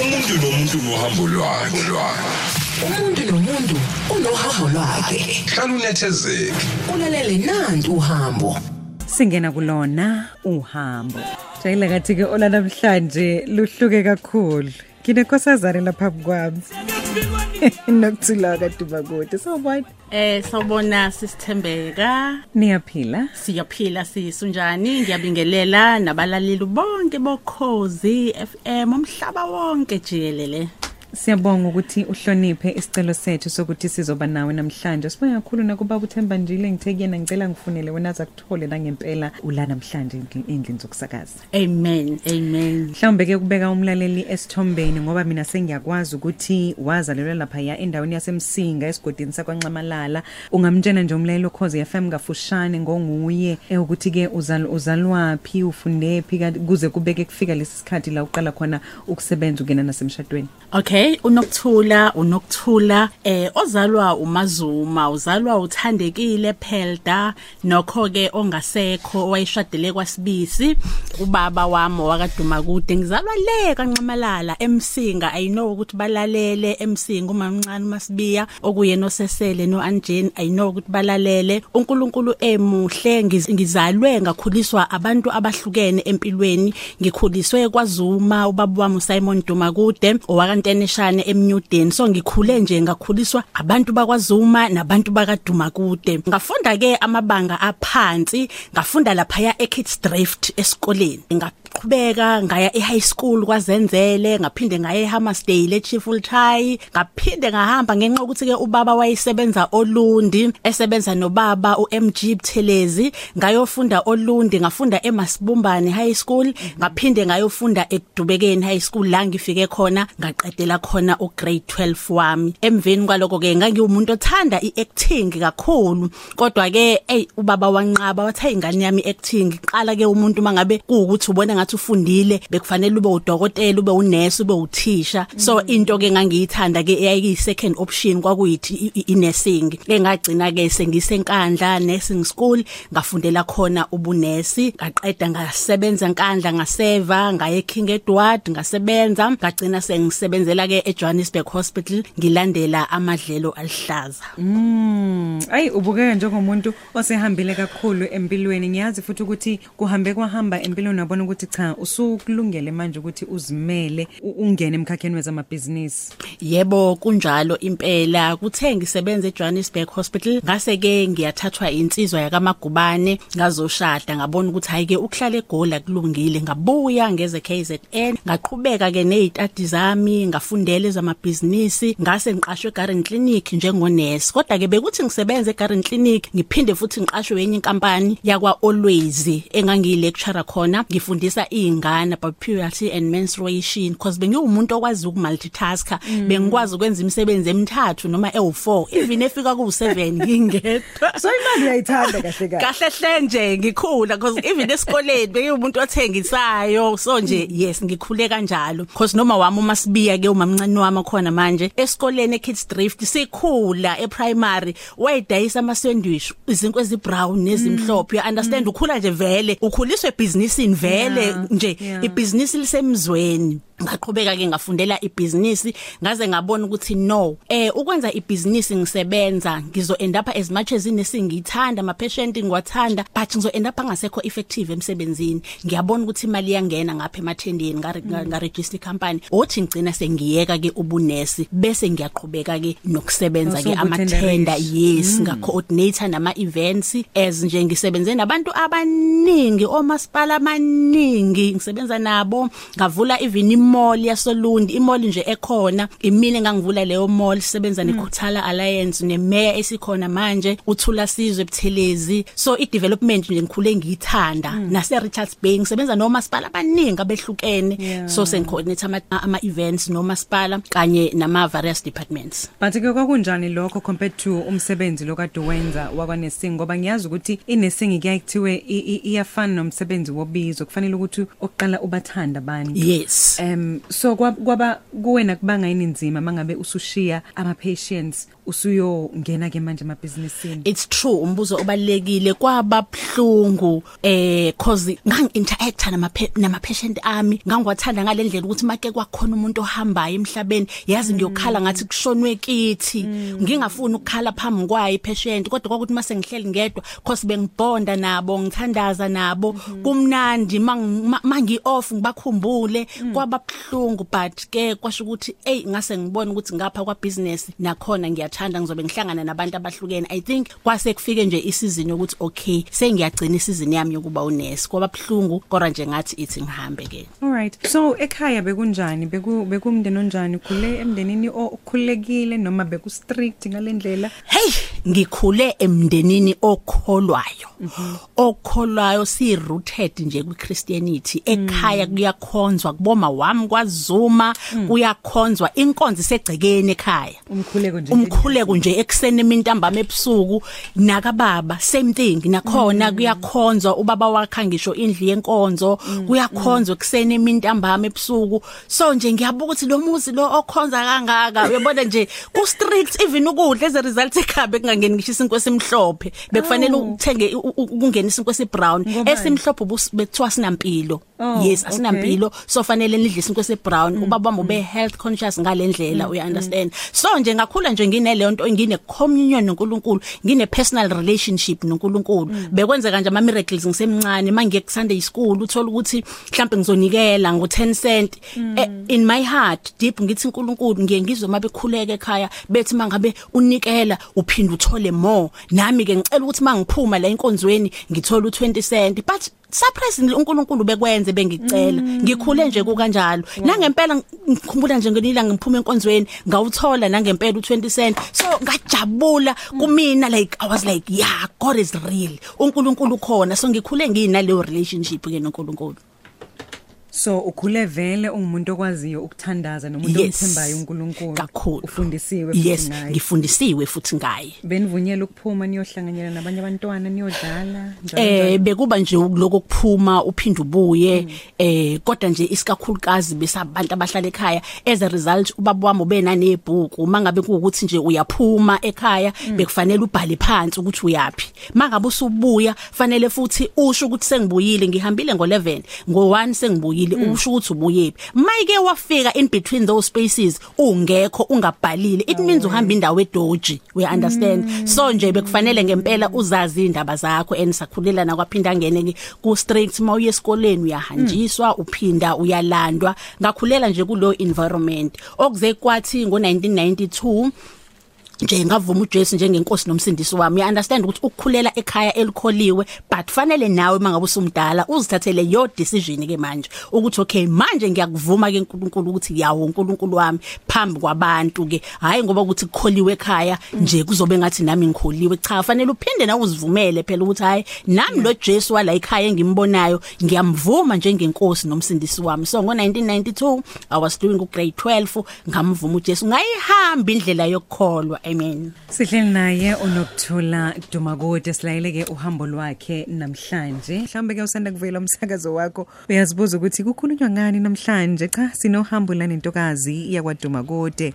umuntu nomuntu nohambo lwakhe. Umuntu nomuntu unohambo lwakhe. Hlala unethezeke. Ulalele nanti uhambo. Singena kulona uhambo. Jayela kathi ke ola namhlanje luhluke kakhulu. Nginenkosazane lapha kwami. Nokuthula kaduma kude sawubona Eh sawubona sisithembeka. Niyaphila? Siyaphila sisunjani ngiyabingelela nabalaleli bonke bokhozi FM umhlaba wonke jikelele. Siyabonga ukuthi uhloniphe isicelo sethu sokuthi sizoba nawe namhlanje. Sibonga kakhulu nakuba uthemba njile ngithe kuyena ngicela ngifunele wena aza kuthole la ngempela ula namhlanje endlini zokusakaza. Amen amen. Mhlawumbe ke kubeka umlaleli esithombeni ngoba mina sengiyakwazi ukuthi wazalelwa lapha ya endaweni yasemsinga esigodini sakwanxamalala. Ungamtshena nje umlaleli okhozi FM kafushane ngonguye eh, ukuthi ke uzal uzalwapi ufundephi kanti kuze kubeke kufika lesi sikhathi la uqala khona ukusebenza ungena nasemshadweni. Okay unokuthula unokuthula eh ozalwa uMazuma uzalwa uthandekile Pelda nokho ke ongasekho owayishadele kwaSibisi ubaba wami wakaduma kude ngizalwa le kanqamalala emsinga. I know ukuthi balalele emsinga umamncane masibiya okuyena osesele no Anjane i know ukuthi balalele. uNkulunkulu emuhle ngiz- ngizalwe ngakhuliswa abantu abahlukene empilweni. Ngikhuliswe kwaZuma ubaba wami uSimon Dumakude owakanteneshane emnyudeni. So ngikhule nje ngakhuliswa abantu bakwaZuma nabantu bakaDumakude. Ngafunda ke amabanga aphansi ngafunda lapha eKidsdrift esikoleni. Ngaqhubeka ngaya eHigh school kwaZenzele ngaphinde ngaya eHammersdale eChifulthai ngaphinde ngahamba ngenxa ukuthi ke ubaba wayesebenza olundi esebenza nobaba uMG Buthelezi ngayofunda olundi ngafunda eMasibumbane High School ngaphinde ngayofunda eDubekeni High School la ngifike khona ngaqedela khona ugrade 12 wami. Emveni kwaloko ke ngangiwumuntu othanda iacting kakhulu kodwa ke ey ubaba wanqaba wathi ingane yami acting qala ke umuntu mangabe kuukuthi ubona ngathi ufundile bekufanele ube udokotela ube unurse ube uthisha. So into ke ngangiyithanda ke eyayi second option kwakuyithi i- i- i-nursing. Ke ngagcina ke sengisenkandla nursing school ngafundela khona ubunesi. Ngaqeda ngasebenza enkandla ngaseva ngaye King Edward ngasebenza. Ngagcina sengisebenzela ke eJohannesburg Hospital ngilandela amadlelo alihlaza Mm, ayi ubukeka njengomuntu osehambile kakhulu empilweni. Ngiyazi futhi ukuthi kuhambe kwahamba empilweni wabona ukuthi cha usukulungele manje ukuthi uzimele u- ungene emkhakheni wezamabhizinisi? Yebo kunjalo impela. Kuthe ngisebenza eJohannesburg Hospital. Ngase ke ngiyathathwa insizwa yakamagubane ngazoshada ngabona ukuthi hayi ke ukuhlala eGola kulungile ngabuya ngeze KZN ngaqhubeka ke nezitadi zami ngafundela ezamabhizinisi. Ngase ngiqashwe eGarden Clinic njengonesi kodwa ke bekuthi ngisebenza eGarden Clinic ngiphinde futhi ngiqashwe enye inkampani yakwa Always engangiyilecturer khona. Ngifundisa izingane about puberty and menstruation because bengiwumuntu okwazi ukumultitasker bengikwazi ukwenza imisebenzi emithathu noma ewu4 even efika ku7 ngingedwa. So imali uyayithanda kahle kahle. Kahle hle nje ngikhula because even esikoleni bengiwumuntu othengisayo. So nje yes ngikhule kanjalo. Because noma wami uma sibiya ke umamncane wami khona manje esikoleni ekids drift sikhula eprimary wayedayisa ama sandwich izinto ezibrown nezimhlophe you understand? Ukhula nje vele ukhuliswe ebhizinisini vele Yeah, nje yeah. ibhizinisi lisemzweni ngaqhubeka ke ngafundela ibhizinisi ngaze ngabona ukuthi no. Eh ukwenza ibhizinisi ngisebenza ngizo end up as much as inesingithanda ama patient ngiwathanda but ngizo end up angasekho effective emsebenzini. Ngiyabona ukuthi imali yangena ngapha emathendeni nga register company othi ngicina sengiyeka ke ubunesi bese ngiyaqhubeka ke nokusebenza ke Also amathenda ubutenderisha. yes nga coordinator nama events as nje ngisebenze nabantu abaningi omasipala amaningi ngisebenza nabo ngavula even imall yasolundi imall nje ekhona imini engangivula leyo mall sisebenza nekhuthala alliance nemeya esikhona manje uthula sizwe ebuthelezi. So i development nje ngikhule ngiyithanda nase Richards Bay ngisebenza nomasipala abaningi abehlukene. So sengicoordinate ama, ama events nomasipala kanye nama various departments. But ke kwakunjani lokho compared to umsebenzi lokade wenza wakwanesing? Ngoba ngiyazi ukuthi inesing kuyakuthiwe iyafana nomsebenzi wobizo. Kufanele ukuthi oqala ubathanda abantu. Yes. Um so kwab- kwaba kuwena kubanga yini nzima mangabe usushiya ama patients usuyongena ke manje emabhizinisini? It's true umbuzo obalekile kwababhlungu eh cause ngangi-interacta nama nama patient ami ngangwathanda ngalendlela ukuthi make kwakhona umuntu ohambayo emhlabeni yazi ngiyokhala ngathi kushonwe kithi. Ngingafuni ukukhala phambi kwayo patient kodwa kwakuthi mase ngihleli ngedwa cause bengibonda nabo ngithandaza nabo kumnandi mangi off ngibakhumbule kwababhlungu but ke kwasho ukuthi hey ngase ngibona ukuthi ngapha kwa business nakhona ngiyathanda ngizobe ngihlangana nabantu abahlukene i think kwase kufike nje isizini yokuthi okay sengiyagcina isizini yami yokuba unesi kwababhlungu kodwa nje ngathi ithi ngihambe ke Alright. So ekhaya bekunjani? Beku bekumndeni onjani? Khule emndenini okhulekile noma beku strict ngalendlela? hey ngikhule emndenini okholwayo okholwayo si rooted nje ku Christianity ekhaya kuyakhonzwa kuboma wami kwaZuma kuyakhonzwa inkonzo isegcekeni ekhaya Umkhuleko nje. Umkhuleko nje ekseni imintambama ebusuku naka baba same thing nakhona kuyakhonzwa ubaba wakha ngisho indlu yenkonzo kuyakhonzwa ekseni imintambama ebusuku. So nje ngiyabuka ukuthi lo muzi lo okhonza kangaka uyabona nje ku strict even ukudla as a result ekhabe kungangeni ngisho isinkwe simhlophe bekufanele Oh. uthenge u- u- ukungena isinkwe sebrown Ngobani? esimhlophe bekuthiwa sinampilo. Oh, yes okay. asinampilo so fanele nidle isinkwe sebrown ubaba wami ube health conscious ngalendlela uya understand so nje ngakhula nje ngineleyo nto ngine communion noNkulunkulu ngine personal relationship noNkulunkulu. Bekwenzeka nje ama miracles ngisemncane mangiye ku Sunday school uthola ukuthi mhlawumbe ngizonikela ngo 10 cent Eh, in my heart deep ngithi uNkulunkulu ngiye ngizwe mabekhuleka ekhaya bethi mangabe unikela uphinda uthole more. Nami ke ngicela ukuthi mangiphuma la enkonzweni ngithola u20 cent. But surprisingly uNkulunkulu bekwenze bengicela. Ngikhule nje kukanjalo. Nangempela ngikhumbula nje ngelila ngiphuma enkonzweni ngawuthola nangempela u20 cent. So ngajabula kumina like i was like yeah god is real. uNkulunkulu khona. So ngikhule nginaleyo relationship ke noNkulunkulu. So ukhule vele ungumuntu okwaziyo ukuthandaza nomuntu Yes. omthembayo uNkulunkulu. Ufundisiwe futhi yes ngaye. ngifundisiwe futhi ngaye. Benivunyelwe ukuphuma niyohlanganyela nabanye abantwana niyodlala eh bekuba nje lokho kuphuma uphinda ubuye. Eh kodwa nje isikakhulukazi besabantu abahlala ekhaya as a result ubaba wami ubenanebhuku mangabe kuukuthi nje uyaphuma ekhaya bekufanele ubhale phansi ukuthi uyapi mangabe usubuya fanele futhi usho ukuthi sengibuyile ngihambile ngo11 ngo1 sengibuyile. Usho ukuthi ubuyephi mayike wafika in between those spaces ungekho ungabhalile. It means uhamba indawo edoji we understand. So nje bekufanele ngempela uzazi indaba zakho enisakhulelana kwaphinda ngene ke ku strict mawuye esikoleni uyahanjiswa uphinda uyalandwa. Ngakhulela nje kulo environment. Okuze kwathi ngo1992 nje ngavuma uJesu njengenkosi nomsindisi wami. You understand ukuthi ukukhulela ekhaya elikholiwe but fanele nawe mangabe usumdala uzithathele your decision ke manje ukuthi okay manje ngiyakuvuma ke uNkulunkulu ukuthi yawo uNkulunkulu wami phambi kwabantu ke. Hayi ngoba ukuthi kukholiwe ekhaya nje kuzobe ngathi nami ngikholiwe. Cha fanele uphinde na uzivumele phela ukuthi hayi nami lo Jesu wala ekhaya engimbonayo ngiyamvuma njengenkosi nomsindisi wami. So ngo1992 i was doing grade 12 ngamvuma uJesu. Ngayihamba indlela yokukholwa amen Sihleli naye unokuthula Dumakude silayele ke uhambo lwakhe namhlanje. Mhlawumbe ke usanda kuvela umsakazo wakho uyazibuza ukuthi kukhulunywa ngani namhlanje. Cha sinohambo la nentokazi yakwa Dumakude.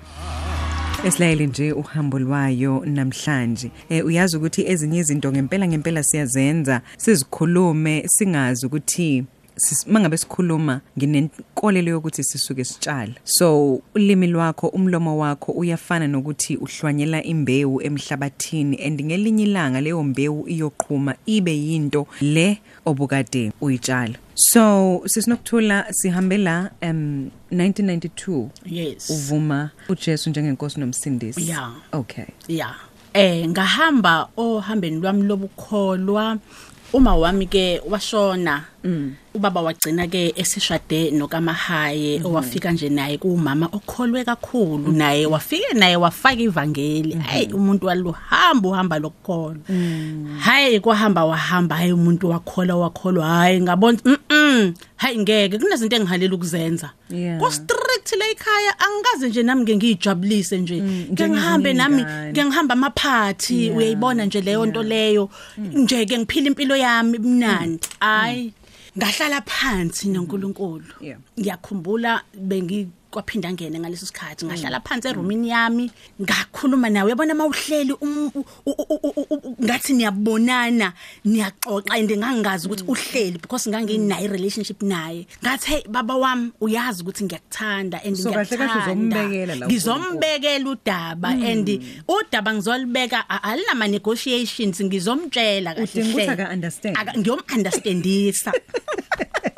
Esilayele nje uhambo lwayo namhlanje. Eh uyazi ukuthi ezinye izinto ngempela ngempela siyazenza sizikhulume singazi ukuthi sis- mangabe sikhuluma nginenkolelo yokuthi sisuke sitshala so ulimi lwakho umlomo wakho uyafana nokuthi uhlwanyela imbewu emhlabathini and ngelinye ilanga leyo mbewu iyoqhuma ibe yinto le obukade uyitshala so sisinokuthula sihambe la um 1992 yes. Uvuma uJesu njengenkosi nomsindisi. Yeah. okay. Yeah eh ngahamba ohambeni lwami lobukholwa uma wami ke washona. Ubaba wagcina ke esishade nokamahaye owafika nje naye kumama okholwe kakhulu. Naye wafike naye wafaka ivangeli. Hayi umuntu waluhamba uhamba lokukholwa. Hayi kwahamba wahamba hayi umuntu wakhola wakholwa. Hayi ngabona mhm hayi ngeke kunezinto engihalela ukuzenza. Yeah. ko strict la ekhaya angikaze nje nami ngeke ngijabulise nje. Njengezinye ke ngihambe nami iy'ngane. ke ngihamba amaphathi Yeah. uyayibona nje leyo nto leyo? Nje ke ngiphila impilo yami mnandi. Hayi ngahlala phansi noNkulunkulu Yeah. ngiyakhumbula bengi kwaphinda ngene ngaleso sikhathi ngahlala phansi erumini yami ngakhuluma nawe. Yabona mawuhleli um- u- u- u- u- u- u- ngathi niyabonana niyaxoxa and ngangazi ukuthi uhleli because nganginayo relationship naye ngathi hey baba wami uyazi ukuthi ngiyakuthanda and So, kahle kahle ngiyakuthanda. uzombekela la ngizombekela udaba and udaba ngizolibeka a- alina negotiations ngizomtshela kahle Udinga ukuthi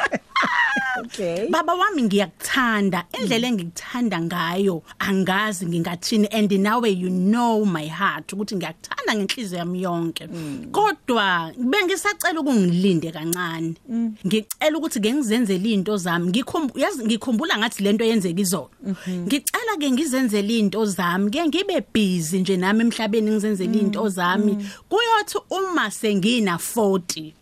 okay. Baba wami ngiyakuthanda. Indlela engikuthanda ngayo angazi ngingathini and nawe you know my heart ukuthi ngiyakuthanda ngenhliziyo yami yonke. Kodwa bengisacela ukungilinde kancane. Ngicela ukuthi ke ngizenzele into zami ngikhumbula ngikhumbula ngathi lento yenzeka izolo ngicela ke ngizenzele into zami. Ke ngibe busy nje nami emhlabeni ngizenzele into zami. Kuyothi uma sengina 40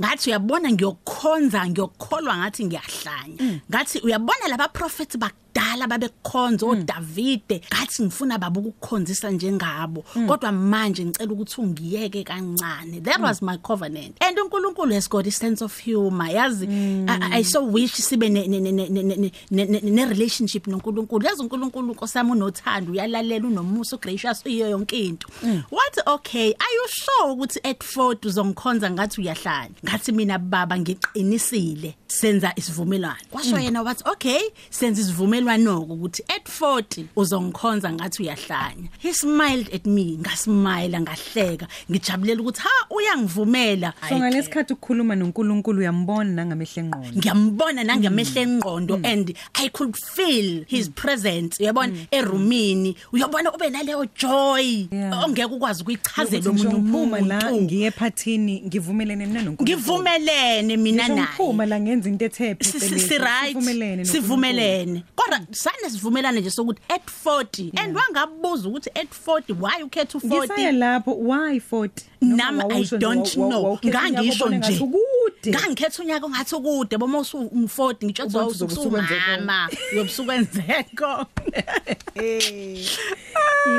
ngathi uyabona ngiyokhonza ngiyokholwa ngathi ngiyahlanya. Ngathi uyabona laba prophets bakudala babekukhonza oDavide ngathi ngifuna baba ukukhonzisa njengabo. Kodwa manje ngicela ukuthi ungiyeke kancane. That was my covenant. And uNkulunkulu has got a sense of humor yazi? I, I so wish sibe ne ne- ne- ne- ne- ne- ne- ne- ne relationship noNkulunkulu. Yazi uNkulunkulu nkosami unothando uyalalela unomusa gracious iyo yonke into. Wathi okay are you sure ukuthi at 40 uzongikhonza ngathi uyahlanya ngathi mina baba ngiqinisile senza isivumelwano. Kwasho yena wathi okay senza isivumelwano ukuthi at 40 uzongikhonza ngathi uyahlanya. He smiled at me ngasmile ngahleka ngijabulela ukuthi ha uyangivumela. So Hhayi ke. ngalesikhathi ukukhuluma noNkulunkulu uyambona nangamehle engqondo? Ngiyambona nangemehle engqondo and i could feel his presence uyabona erumini. Uyabona ube naleyo joy Yeah. ongeke ukwazi ukuyichazela Ukuthi ngisho omunye ngiphuma la umuntu. ngiye ephathini ngivumelene mina noNkulunkulu. Ngivumelene mina Ngisho naye. ngiphuma la ngenza into ethe Si- si- phecelezi, si right. sivumelene noNkulunkulu. sivumelene. Kodwa sane sivumelane nje sokuthi at 40 and wangabuza ukuthi at 40 why ukhetha ngisaya u40 lapho why 40 Noma nami i wawusho nje, don't wa- wa- know. wawukhetha unyaka ngangisho obone nje. Ngathi ukude ngangikhetha unyaka ongathi ukude boma usu40 ngitsho Ubona ukuthi uzobe usukwenzeko. usumama yobusukwenzeko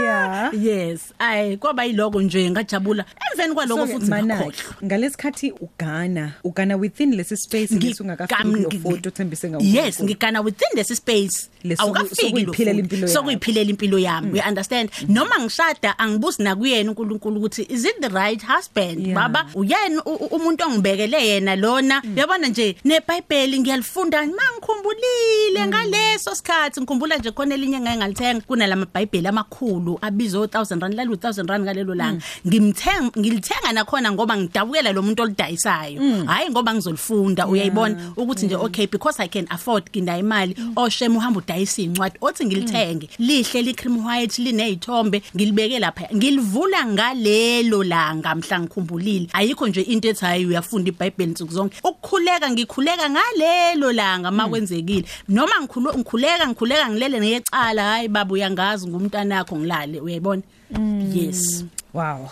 yeah. yes. Ay kwaba yiloko nje ngajabula. Emveni kwaloko So-ke, futhi Manaki, ngakhohlwa. ngalesikhathi ugana ugana within lesi space lesi ungakafiki Ngigam- kuyo photo uthembise yes ngigana within this space. Leso- awukafiki lo sokuyiphilela impilo yami. sokuyiphilela impilo yami you understand? Noma ngishada angibuzi nakuyena uNkulunkulu ukuthi is it the right husband. Yeah. baba uyena u- u- umuntu ongibekele yena lona. Uyabona nje neBhayibheli ngiyalifunda mangikhumbulile ngaleso sikhathi ngikhumbula nje khona elinye ngeke ngalithenga kunalama Bhayibheli amakhulu abizo 1000 rand lalu 1000 rand ngalelo langa. Ngimthenga ngilithenga nakhona ngoba ngidabukela lo muntu olidayisayo. Hayi ngoba ngizolifunda uyayibona? Ukuthi nje okay because i can afford kinda imali. Oshem uhamba udayisa incwadi. Othi ngilithenge lihle li cream white linezithombe ngilibeke lapha. Ngilivula ngalelo langa. Mhla ngikhumbulile. Ayikho nje into ethi hayi uyafunda iBhayibheli nsuku zonke. Ukukhuleka ngikhuleka ngalelo langa makwenzekile noma ngikhulu ngikhuleka ngikhuleka ngilele ngiyecala hayi baba uyangazi ngumntana wakho ngilale. Uyayibona? Yes. Wow.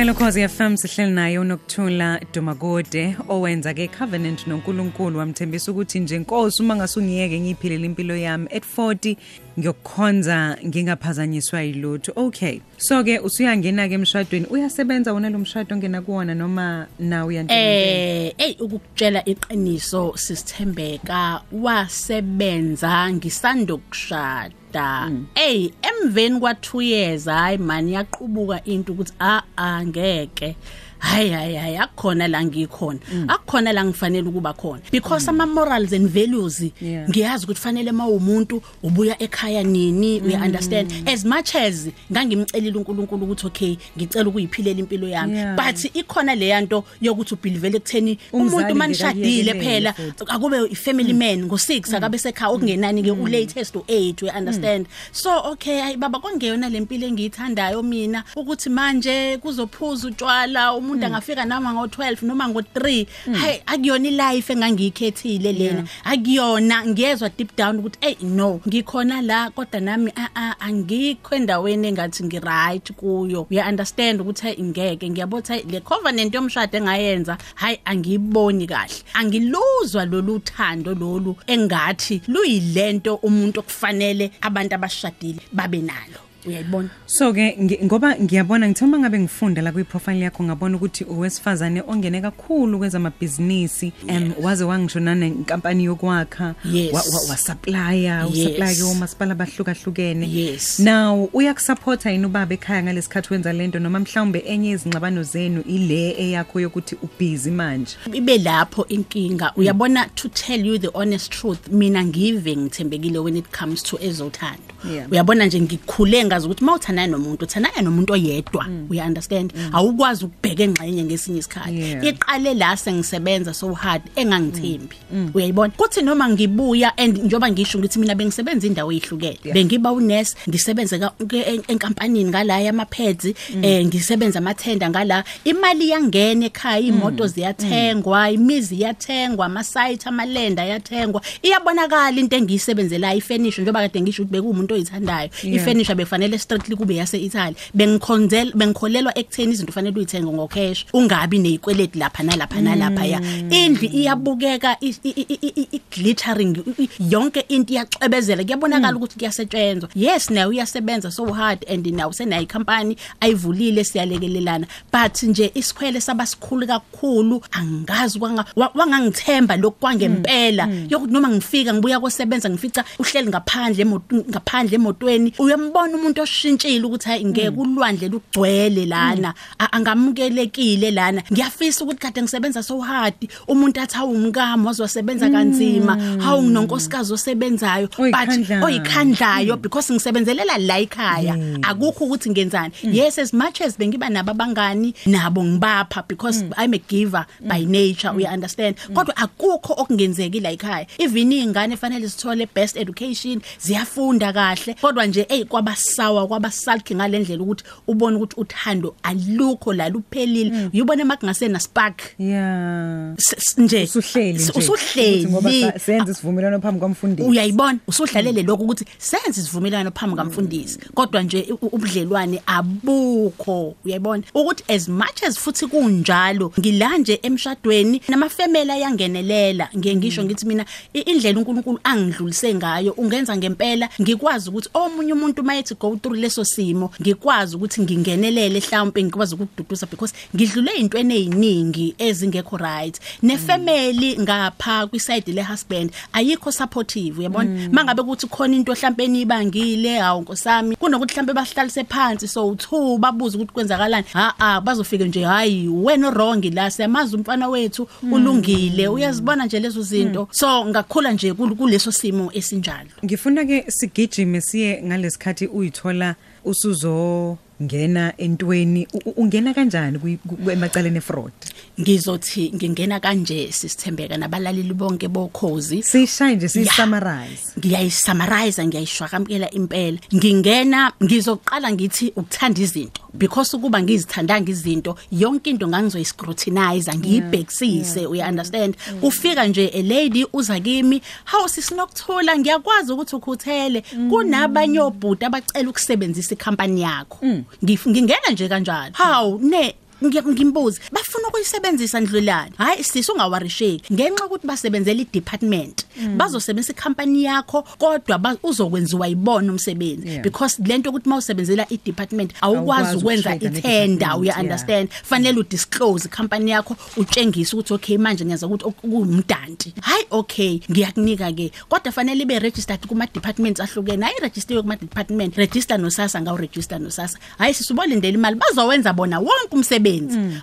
Hello Khosi FM sihleli naye uNokthula Domagode owenza ke covenant noNkulunkulu wamthembisa ukuthi nje inkosi uma ngasungiyeke ngiphilela impilo yami. At 40 ngiyokukhonza ngingaphazanyiswa yilutho. Okay. So ke usuyangena ke emshadweni uyasebenza wona lo mshado ongena kuwona noma na uyantshela Eh hey ukukutshela iqiniso sisithembeka wasebenza ngisandokushada. Hey emveni kwa 2 years hayi man yaqhubuka into ukuthi a a ngeke. Hayi hayi hayi akukhona la ngikhona. Akukhona la ngifanele ukuba khona. Because ama morals and values Yeah. ngiyazi ukuthi fanele mawumuntu ubuya ekhaya nini uya understand as much as ngangimcelile uNkulunkulu ukuthi okay ngicela ukuyiphilela impilo yami Yeah. but ikhona le yanto yokuthi ubhilivele ekutheni Umzali umuntu manishadile ngekayekele phela futhi. akube i-family man ngo6 akabe sekhaya okungenani ke u-latest u8 we understand so okay hayi baba kwangeyona lempilo engiyithandayo mina ukuthi manje kuzophuza utshwala umuntu angafika nama ngo12 noma ngo3 hayi akuyona ilife engangiyikhethile lena. Akuyona ngiyezwa deep down ukuthi hey no ngikhona la kodwa nami a a angikho endaweni engathi ngi right kuyo. Uya understand ukuthi hey ngeke ngiyabotha le covenant yomshado engayenza hayi angiyiboni kahle. Angiluzwa lolu thando lolu engathi luyilento umuntu okufanele abantu abashadile babe nalo. Uyayibona so ke ngi- ngoba ngiyabona ngithoma ngabe ngifunda la kwi-profile yakho ngabona ukuthi uwesifazane ongene kakhulu kwezamabhizinisi um waze wangishona nenkampani yokwakha Yes. wa- wa- wasaplya Yes. usaplya ke omasipala abahlukahlukene Yes. now uyakusupport-a yini ubaba ekhaya ngalesikhathi wenza lento noma mhlawumbe enye izingxabano zenu ile eyakho yokuthi ubhizi manje ibe lapho inkinga uyabona to tell you the honest truth mina ngive ngithembekile when it comes to ezothando Yeah. Uyabona nje ngikhule ngazi ukuthi mawuthandana nomuntu uthandana nomuntu oyedwa. Uya understand? Awukwazi ukubheka engxenye ngesinye isikhathi. Yeah. iqale la sengisebenza so hard engangithembi. Uyayibona? Kuthi noma ngibuya and njoba ngisho ngithi mina bengisebenza indawo ezihlukene bengiba unurse ngisebenze ka- ke- en- enkampanini ngala yamapads eh ngisebenza amathenda ngala. Imali yangena ekhaya imoto ziyathengwa imizi iyathengwa amasite amalenda yathengwa iyabonakala into engiyisebenzelayo ifurniture njoba kade ngisho ukuthi bekuwumuntu oyithandayo. Yeah. ifurniture befanele strictly kube yase Italy bengikhonzela bengikholelwa ekutheni izinto ufanele uyithenge ngocash ungabi nezikweleti lapha nalapha nalapha ya. Indlu iyabukeka i- i- i- i- i- glittering i- i- yonke into iyacwebezela kuyabonakala ukuthi kuyasetshenzwa. Yes nayo uyasebenza so hard and nawo senayo icompany ayivulile siyalekelelana. But nje isikhwele sabasikhulu kakhulu angazi kwanga wa- wangangithemba lokwangempela yokuthi noma ngifika ngibuya kosebenza ngifica uhleli ngaphandle emot- ngaphandle emotweni uyambona umuntu oshintshile ukuthi hayi ngeke ulwandle lugcwele lana. A- angamukelekile lana. Ngiyafisa ukuthi kade ngisebenza so hard umuntu athi awumkami wazosebenza kanzima. Hawu nginonkosikazi osebenzayo. But Oyikhandlayo. oyikhandlayo because ngisebenzelela la ekhaya. Akukho ukuthi ngenzani. Yes as much as bengiba nabo abangani nabo ngibapha because i'm a giver by nature uya understand. Kodwa akukho okungenzeki la ekhaya. Even izingane fanele sithole best education ziyafunda kahle. Kodwa nje hey kwabasawa kwabasalki ngalendlela ukuthi ubone ukuthi uthando alukho la luphelile. Uyibona makungasena spark? Yeah nje. Usuhleli nje. ngoba usuhleli sa- senze isivumelwano phambi kwamfundisi. Uyayibona? Usudlalele lokho ukuthi senze isivumelwano phambi kamfundisi kodwa nje ubudlelwane abukho. Uyayibona? Ukuthi as much as futhi kunjalo ngilanje emshadweni namafemela yangenelela ngiye ngisho ngithi mina indlela uNkulunkulu angidlulise ngayo ungenza ngempela ngikwazi ukuthi omunye umuntu mayethi go through leso simo ngikwazi ukuthi ngingenelele mhlawumbe ngikwazi ukududuza because ngidlule intweni eziningi ezingekho right. Nefamily ngapha kwiside le husband ayikho supportive uyabona? Mangabe kuthi khona into mhlambe enibangile hawu nkosami kunokuthi mhlambe bahlalise phansi so uthu babuza ukuthi kwenzakalani. Ha ah bazofika nje hayi wena wrong la siyamazi umfana wethu ulungile uyazibona nje lezo zinto. So ngakhula nje kul- kuleso simo esinjalo. Ngifuna ke sigijime siye ngalesikhathi uyithola usuzo ngena entweni U- u- ungena kanjani kwi- ku- emacaleni efraud? Ngizothi ngingena kanje sisithembeka nabalaleli bonke bokhozi. Sishaye nje Ya. siyisummarize ngiyayisummarize ngiyayishwakamkela impela. Ngingena ngizoqala ngithi ukuthanda izinto. Because ukuba ngizithandanga izinto yonke into ngangizoyiscrutinize ngiyibhekisise uya understand ufika nje a lady uza kimi. How sisinokuthula ngiyakwazi ukuthi ukhuthele. Kunabanye obhuti abacela ukusebenzisa icompany yakho. Ngif- ngingena nje kanjalo how ne ngiya- ngimbuza bafuna ukuyisebenzisa ndlulani hayi sisi ungawarisheki. Ngenxa ukuthi basebenzela i-department bazosebenzisa icompany yakho kodwa ba- uzokwenziwa yibona umsebenzi. Yeah. because lento ukuthi mawusebenzela i-department awukwazi Awukwazi ukwenza ukushada ithenda ne-department, uya yeah. understand? Fanele udisclose icompany yakho utshengise ukuthi okay manje ngiyaza ukuthi ok- kuwumdanti hayi okay ngiyakunika ke kodwa fanele ibe registered kuma departments ahlukene. Hayi register kuma department register nosasa ngawu register nosasa. Hayi sisubolindela imali. Bazowenza bona wonke umsebenzi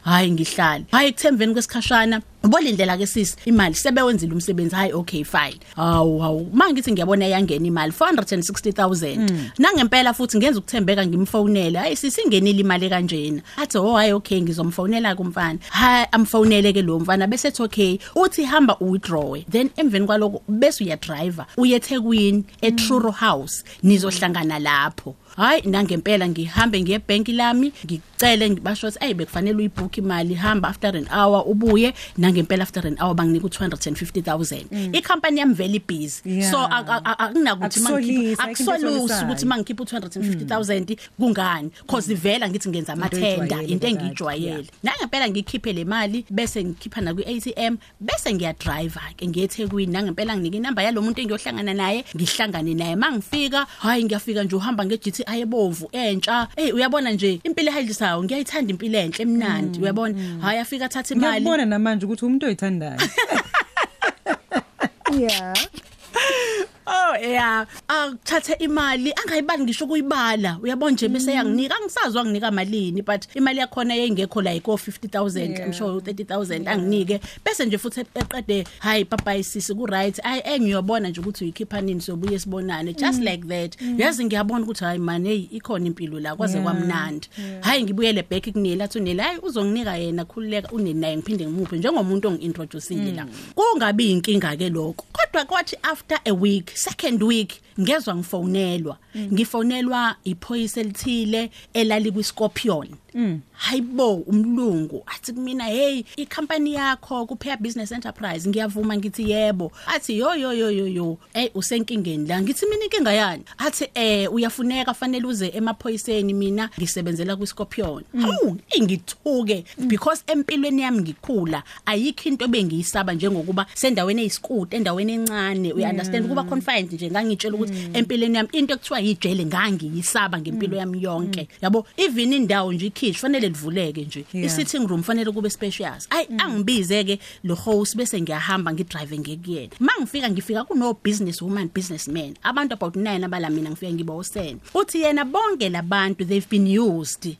hayi ngihlala hayi kuthemveni kwesikhashana ubolindlela ke sisi imali sebewenzile umsebenzi hayi okay fine. Hawu hawu mangithi ngiyabona yangena imali 460000 nangempela futhi ngenza ukuthembeka ngimfonela hayi sisi ingenile imali kanjena. Athi oh hayi okay ngizomfonela kumfana hayi amfonele ke lo mfana bese ethi okay uthi hamba uwithdraw then emveni kwaloko bese uya driver uyethekwini eTruro House nizohlangana lapho. Hayi nangempela ngihambe ngiye ebank lami ngicele ngibasho ukuthi hey bekufanele uyibook imali hamba after an hour ubuye. Nange ngempela after an hour banginika u250000 icompany yami very busy. Yeah. so ak- ak- ak- akunakuthi Akusolisa, ayikho into akusolusi esolisayo. ukuthi mangikhipha u250000 kungani? Cause vela ngithi ngenza amathenda oyijwayele into kakade, engijwayele. Nangempela ngikhiphe le mali bese ngikhipha na kwi-ATM bese ngiya driver ke ngiyethekwini nangempela nginika inamba yalomuntu engiyohlangana naye ngihlangane naye. Mangifika hayi ngiyafika nje uhamba nge-GTI ebovu entsha. Hey uyabona nje impilo ehayilisayo ngiyayithanda impilo enhle emnandi uyabona? hayi afika athatha imali. ngiyakubona namanje ukuthi umuntu oyithandayo yeah Oh yeah, akuthathe imali angayibali ngisho kuyibala. Uyabona nje bese yanginika angisazwa nginika malini but imali yakho yengekho la iko 50000 I'm sure 30000 anginike. Bese nje futhi eqede hayi papa isisi ku right ay engiyobona nje ukuthi uyikhipha nini sobuye sibonane just like that. Yazi ngiyabona ukuthi hayi man hey ikhona impilo la kwaze kwamnandi. Hayi ngibuyele back kunila athi unela hayi uzonginika yena khululeka. Uneni naye ngiphinde ngimuphe njengomuntu ongiintroduceile la. Kungabi inkinga ke lokho. Kodwa kwathi after a week second week ngezwe ngifonelwa. Ngifonelwa iphoyisa elithile elali kwiScorpion hayibo umlungu athi kumina hey icompany yakho kuphaya business enterprise ngiyavuma ngithi yebo. Athi yo yo yo yo yo hey usenkingeni la. Ngithi mina inkinga yani? Athi eh uyafuneka fanele uze emaphoyiseni mina ngisebenzela kwiScorpion hawu ingithuke because empilweni yami ngikhula ayikho into bengiyisaba njengokuba sendaweni eyisikute endaweni encane. Uya understand kuba confined nje ngangitshela ukuthi empilweni yami into ekuthiwa yijele ngangiyisaba ngempilo yami yonke. Yabo even indawo nje ikhishi fanele livuleke nje. Yeah. i-sitting room fanele kube spacious. Ay angibize ke lo host bese ngiyahamba ngidrive ngekuyena. Mangifika ngifika kuno business woman businessman. Abantu about 9 abala mina ngifika ngiba usene uthi yena bonke labantu they've been used.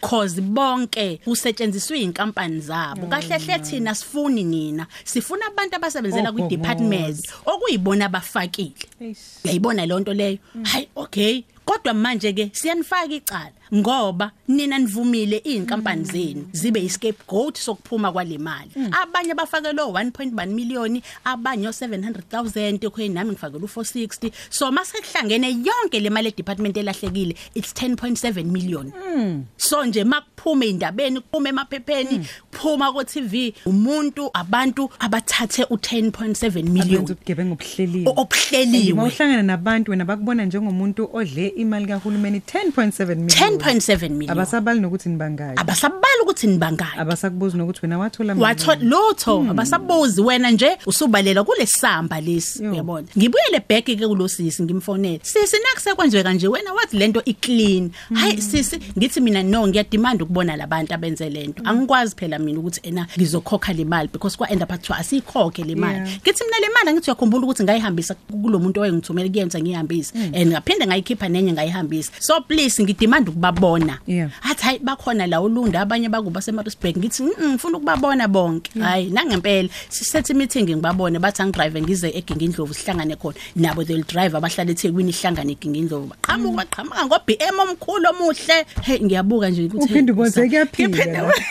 Cause bonke kusetshenziswa inkampani zabo. Kahle hle thina sifuni nina. Sifuna abantu abasebenzela kwi department okuyibona abafakile uyayibona le nto leyo? Hayi okay. Kodwa manje ke siyanifaka icala ngoba nina nivumile inkampani zenu zibe iscapegoat sokuphuma kwale mali. Abanye bafake lo 1.1 million abanye 700000 kwe nami ngifakela u460 so masekuhlangene yonke le mali department elahlekile it's 10.7 million. So nje makuphume indabeni kuphume emaphepheni kuphuma ku TV umuntu abantu abathathe u10.7 million. Abenza ubugebengu obuhleliwe. Obuhleliwe. Mawuhlangana nabantu wena bakubona njengomuntu odle imali kahulumeni 10.7 million. 10.7 million. Abasabali nokuthi nibangaki. Abasabali ukuthi nibangaki. Abasakubuza nokuthi wena wathola wathola lutho abasabuzi wena nje usubalela kulesamba lesi Yo. uyabona? Ngibuyele back ke kulosisi ngimfonela sisi nakusekwenzeka nje wena wathi lento iclean. Hayi sisi ngithi mina no ngiyademand ukubona labantu abenze lento angikwazi phela mina ukuthi ena ngizokhokha le mali because kwa end up athiwa asikhokhe le mali. Yeah. ngithi mina le mali ngithi uyakhumbula ukuthi ngayihambisa kulomuntu owengithumela kuyenza ngiyihambisa and ngaphinde ngayikhipha nenye ngayihambisa so please ngidemand ukubabona. Yeah. athi hayi bakhona la ulunda abanye bakuba seMaritzburg ngithi "Mm, ngifuna ukubabona bonke. Hayi nangempela sisethe meeting ngibabone bathi angidrive ngize egingindlovu sihlangane khona. Nabo they'll drive abahlala eThekwini ihlangane egingindlovu baqhamuka baqhamuka ngo BM omkhulu omuhle. Hey ngiyabuka nje ukuthi Uphinde hey, ubone sa- kuyaphila Ngiphinde- la.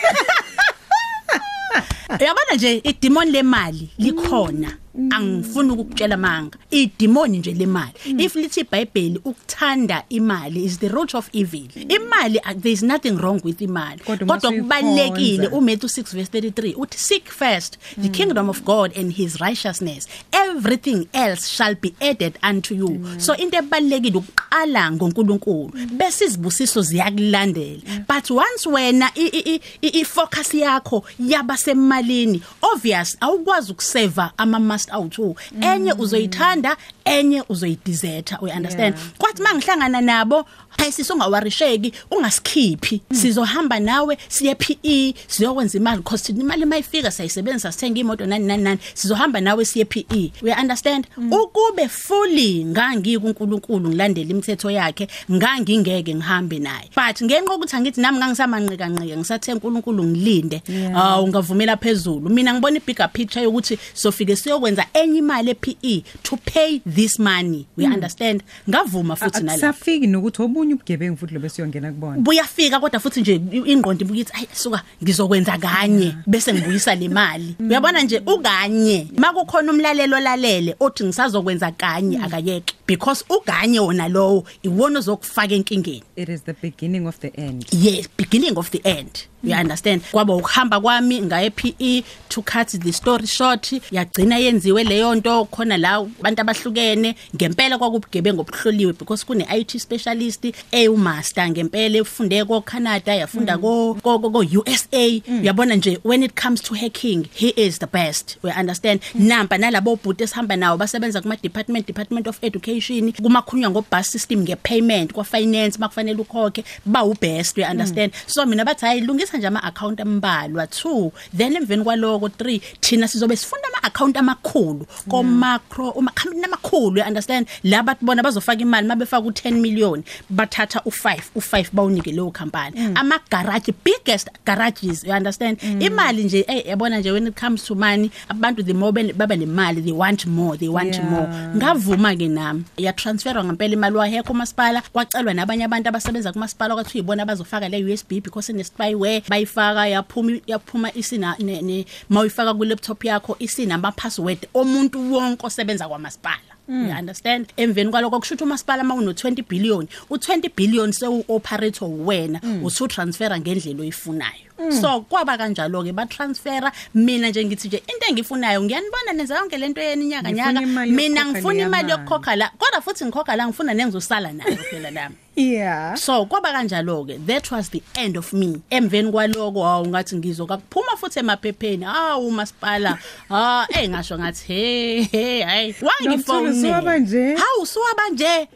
Uyabona nje idemon lemali likhona. Angifuni ukukutshela manga. Idemoni nje lemali. If lithi iBhayibheli ukuthanda imali is the root of evil. Imali uh, there is nothing wrong with imali. Kodwa kodwa mase kubalekile uyikhonza. uMatthew 6 verse 33 uthi seek first the kingdom of God and his righteousness. Everything else shall be added unto you. So into ebalekile ukuqala ngoNkulunkulu. Bese izibusiso ziyakulandela. But once wena i- i i- i- i focus yakho yaba semalini obvious awukwazi ukuseva ama must out enye uzoyithanda enye uzoyideserta uy understand Yeah. kwathi mangihlangana nabo hayi sisongawarisheki ungasikhiphi. Sizohamba nawe siye PE siyokwenza imali because thina imali mayifika sayisebenzisa sithenga imoto nani nani nani sizohamba nawe siye PE we understand? Ukube fully ngangi kuNkulunkulu ngilandela imithetho yakhe ngangingeke ngihambe naye. But ngenxa ukuthi angithi nami ngangisamanqika nqika ngisathe uNkulunkulu ngilinde awu ungavumela phezulu. Mina ngibona ibigger picture yokuthi sofike siyokwenza enye imali ePE to pay this money. We understand? Ngavuma futhi nala akusafiki nokuthi obunye ubugebengu futhi lobe siyongena kubona. Buyafika kodwa futhi nje ingqondo ibukithi ayi suka ngizokwenza kanye bese ngibuyisa le mali. Uyabona nje ukanye. Makukhona umlalelo lalele othi ngisazokwenza kanye akayeke. Because uganye wona lowo iwona ozokufaka enkingeni. It is the beginning of the end. Yes beginning of the end. You understand? Kwaba ukuhamba kwami ngaye PE to cut the story short. Yagcina yenziwe leyo nto khona la abantu abahlukene. Ngempela kwakubugebengu obuhloliwe because kune IT specialist ewumaster ngempela efunde ko Canada yafunda ko ko ko USA uyabona nje when it comes to hacking he is the best we understand. Namba nalabo bhuti esihamba nawo basebenza kuma department department of education kumakhunywa ngo bus system nge payment kwa finance makufanele ukhokhe ba u best we understand. So mina bathi hayi lungisa nje ama account ambalwa. 2 then emveni kwaloko 3 thina sizobe sifunda ama account amakhulu ko macro uma company amakhulu you understand. La bathi bona bazofaka imali mabefaka u10 million bathatha u5 u5 bawunike leyo company ama garage biggest garages you understand? Imali nje eh yabona nje when it comes to money abantu the more ben- baba nemali they want more they want Yeah. more. Ngavuma ke nami ya transferwa ngempela imali wahekho umasipala kwacelwa nabanye abantu abasebenza kumasipala kwathi uyibona bazofaka le USB because ine spyware bayifaka yaphuma yaphuma isina ne- ne mawuyifaka ku laptop yakho isina ama password omuntu wonke osebenza kwamasipala. You understand? Emveni kwaloko kushuthi umasipala mawuno 20 billion u20 billion sewu operator wena usu transfera ngendlela oyifunayo. So kwaba kanjalo ke ba transfera mina nje ngithi nje into engifunayo ngiyanibona nenza yonke lento yeni inyaka Ngifuna nyaka. imali mina yokukhokha ngifuna leya imali mali. yokukhokha la kodwa futhi ngikhokha la ngifuna nengizosala nayo phela lami yeah. So kwaba kanjalo ke that was the end of me. Emveni kwaloko hawu ngathi ngizoka kuphuma futhi emaphepheni. Hawu masipala ah eh ngasho ngathi hey hey hayi. Nomtholo, suwaba nje? wangifone hawu suwaba nje.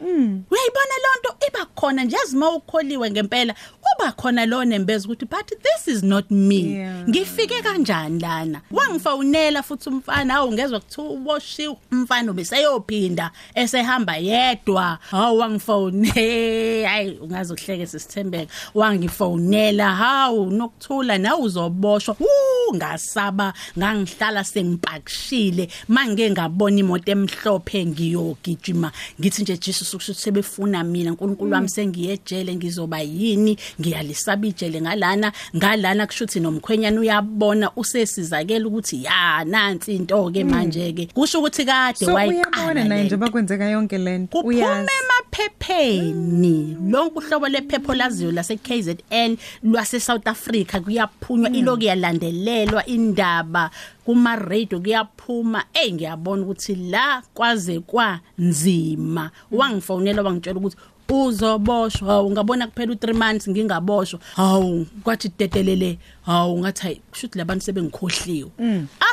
Uyayibona lonto iba khona nje yazima ukholiwe ngempela uba khona lo nembeza ukuthi but this is not me. Yeah. ngifike kanjani lana? Wangifonela futhi umfana hawu ngezwe kuthiwa uboshiwe umfana ubeseyophinda esehamba yedwa. Hawu wangifone hayi ungaze uhleke sisithembeka. Wangifonela hawu nokuthula nawe uzoboshwa. Uh ngasaba ngangihlala sengipakishile. Mangeke ngabona imoto emhlophe ngiyogijima. Ngithi nje Jesus ukusho sebefuna mina uNkulunkulu wami sengiyejele ngizoba yini? Ngiyalisaba ijele ngalana ngalana kushuthi nomkhwenyana uyabona usesizakela ukuthi ya nansi into ke manje ke kusho ukuthi kade so wayiqala uyabona naye lento. nje bakwenzeka yonke lento kuphume emaphepheni. Lonke uhlobo lephepho laziyo lase KZN lwase South Africa kuyaphunywa iloku yalandelelwa indaba kuma radio kuyaphuma. Hey ngiyabona ukuthi la kwaze kwanzima wangifonela wangitshela ukuthi uzoboshwa hawu ngabona kuphela u3 months ngingaboshwa. Hawu kwathi dedelele hawu ngathi hayi kushuthi labantu sebengikhohliwe.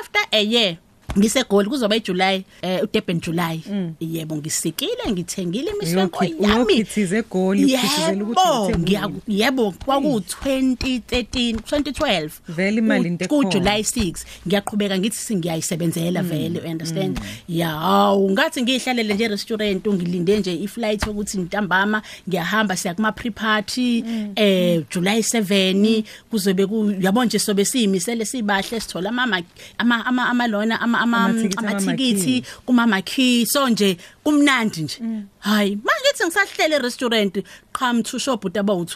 After a year ngisegoli kuzoba eJuly eh uDurban July. Yebo ngisikile ngithengile Uyokhi- yami uyokhithiza eGoli, ukhithizela ukuthi ngiya- yebo kwaku 2013 2012 Vele imali into ku. July 6 ngiyaqhubeka ngithi singiyayisebenzela vele you understand? Ya hawu ngathi ngihlalele nje restaurant ngilinde nje iflight ukuthi ntambama ngiyahamba siya kuma pre party eh July 7 kuzobe ku yabo nje sobe siyimisele sibahle sithola ama ama ama ama ama Amathikithi amathikithi kumama key so nje kumnandi nje. Hayi mangithi ngisahlele restaurant qham to shop utabawu2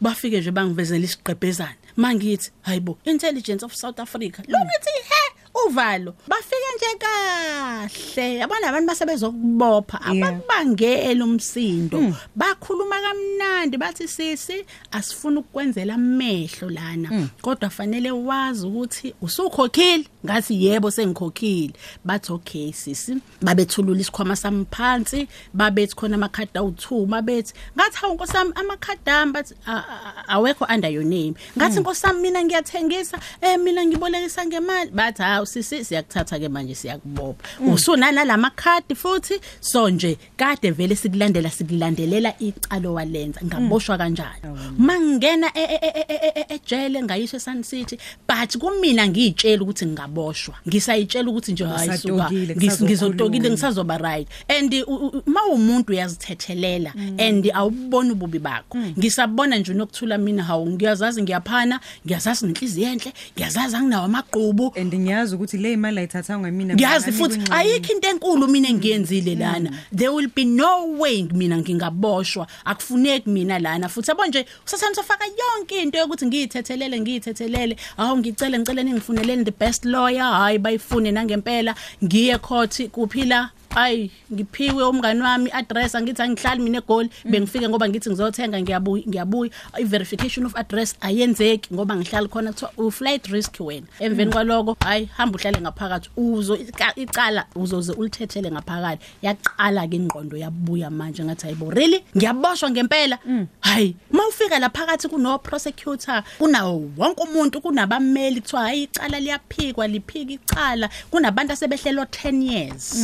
bafike nje bangivezela isiqebhezana mangithi hayibo intelligence of South Africa. Lo ngithi he uvalo bafike nje kahle. Yabona abantu basebezokubopha abakubangela umsindo. Bakhuluma kamnandi bathi sisi asifuna ukukwenzela amehlo lana. Kodwa fanele wazi ukuthi usukhokhile. Ngathi yebo sengikhokhile. Bathi okay sisi. Babethulula isikhwama sami phansi babethi khona amakhadi awu2 babethi ngathi hawu nkosami amakhadi ami bathi "A- a- awekho under your name. Ngathi nkosami mina ngiyathengisa eh mina ngibolekisa ngemali. Bathi hawu sisi siyakuthatha ke manje siyakubopha. Usunana lamakhadi futhi so nje kade vele sikulandela sikulandelela icalo walenza ngaboshwa kanjani? Mangena e- e- e- e- e- ejele ngayisho eSun City but kumina ngiyitshela ukuthi ngingaboshwa ngisayitshela ukuthi nje hayi suka Usatokile, ngis- kusazokhuluma. ngizotokile ngisazoba right. And u- u- uma umuntu uyazithethelela and awuboni ububi bakho. Ngisabona nje nokuthula mina hawu ngiyazazi ngiyaphana ngiyazazi nenhliziyo enhle ngiyazazi anginawo amaqhubu. And ngiyazi ukuthi le imali ayithathanga mina ngiyazi ngingani futhi kwincane. ayikho into enkulu mina engiyenzile lana. There will be no way mina ngingaboshwa. Akufuneki mina lana. Futhi yabo nje usathanda sofaka yonke into yokuthi ngiyithethelele ngiyithethelele. Awu ngicela ngicela ningifuneleni the best lawyer. Hayi bayifune nangempela. Ngiye court kuphila ayi ngiphiwe umngani wami address angithi angihlali mina egoli bengifike ngoba ngithi ngizothenga ngiyabuya ngiyabuya. I verification of address ayenzeki ngoba ngihlala khona kuthiwa u flight risk wena. Emveni kwaloko hayi hamba uhlale ngaphakathi uzo ica- icala uzoze ulithethele ngaphakathi. Yaqala ke ingqondo yabuya manje ngathi hayibo really? Ngiyaboshwa ngempela? Hayi mawufika la phakathi kuno prosecutor kunawo wonke umuntu kunabameli kuthiwa hayi icala liyaphikwa liphika icala. Kunabantu asebehlelo 10 years.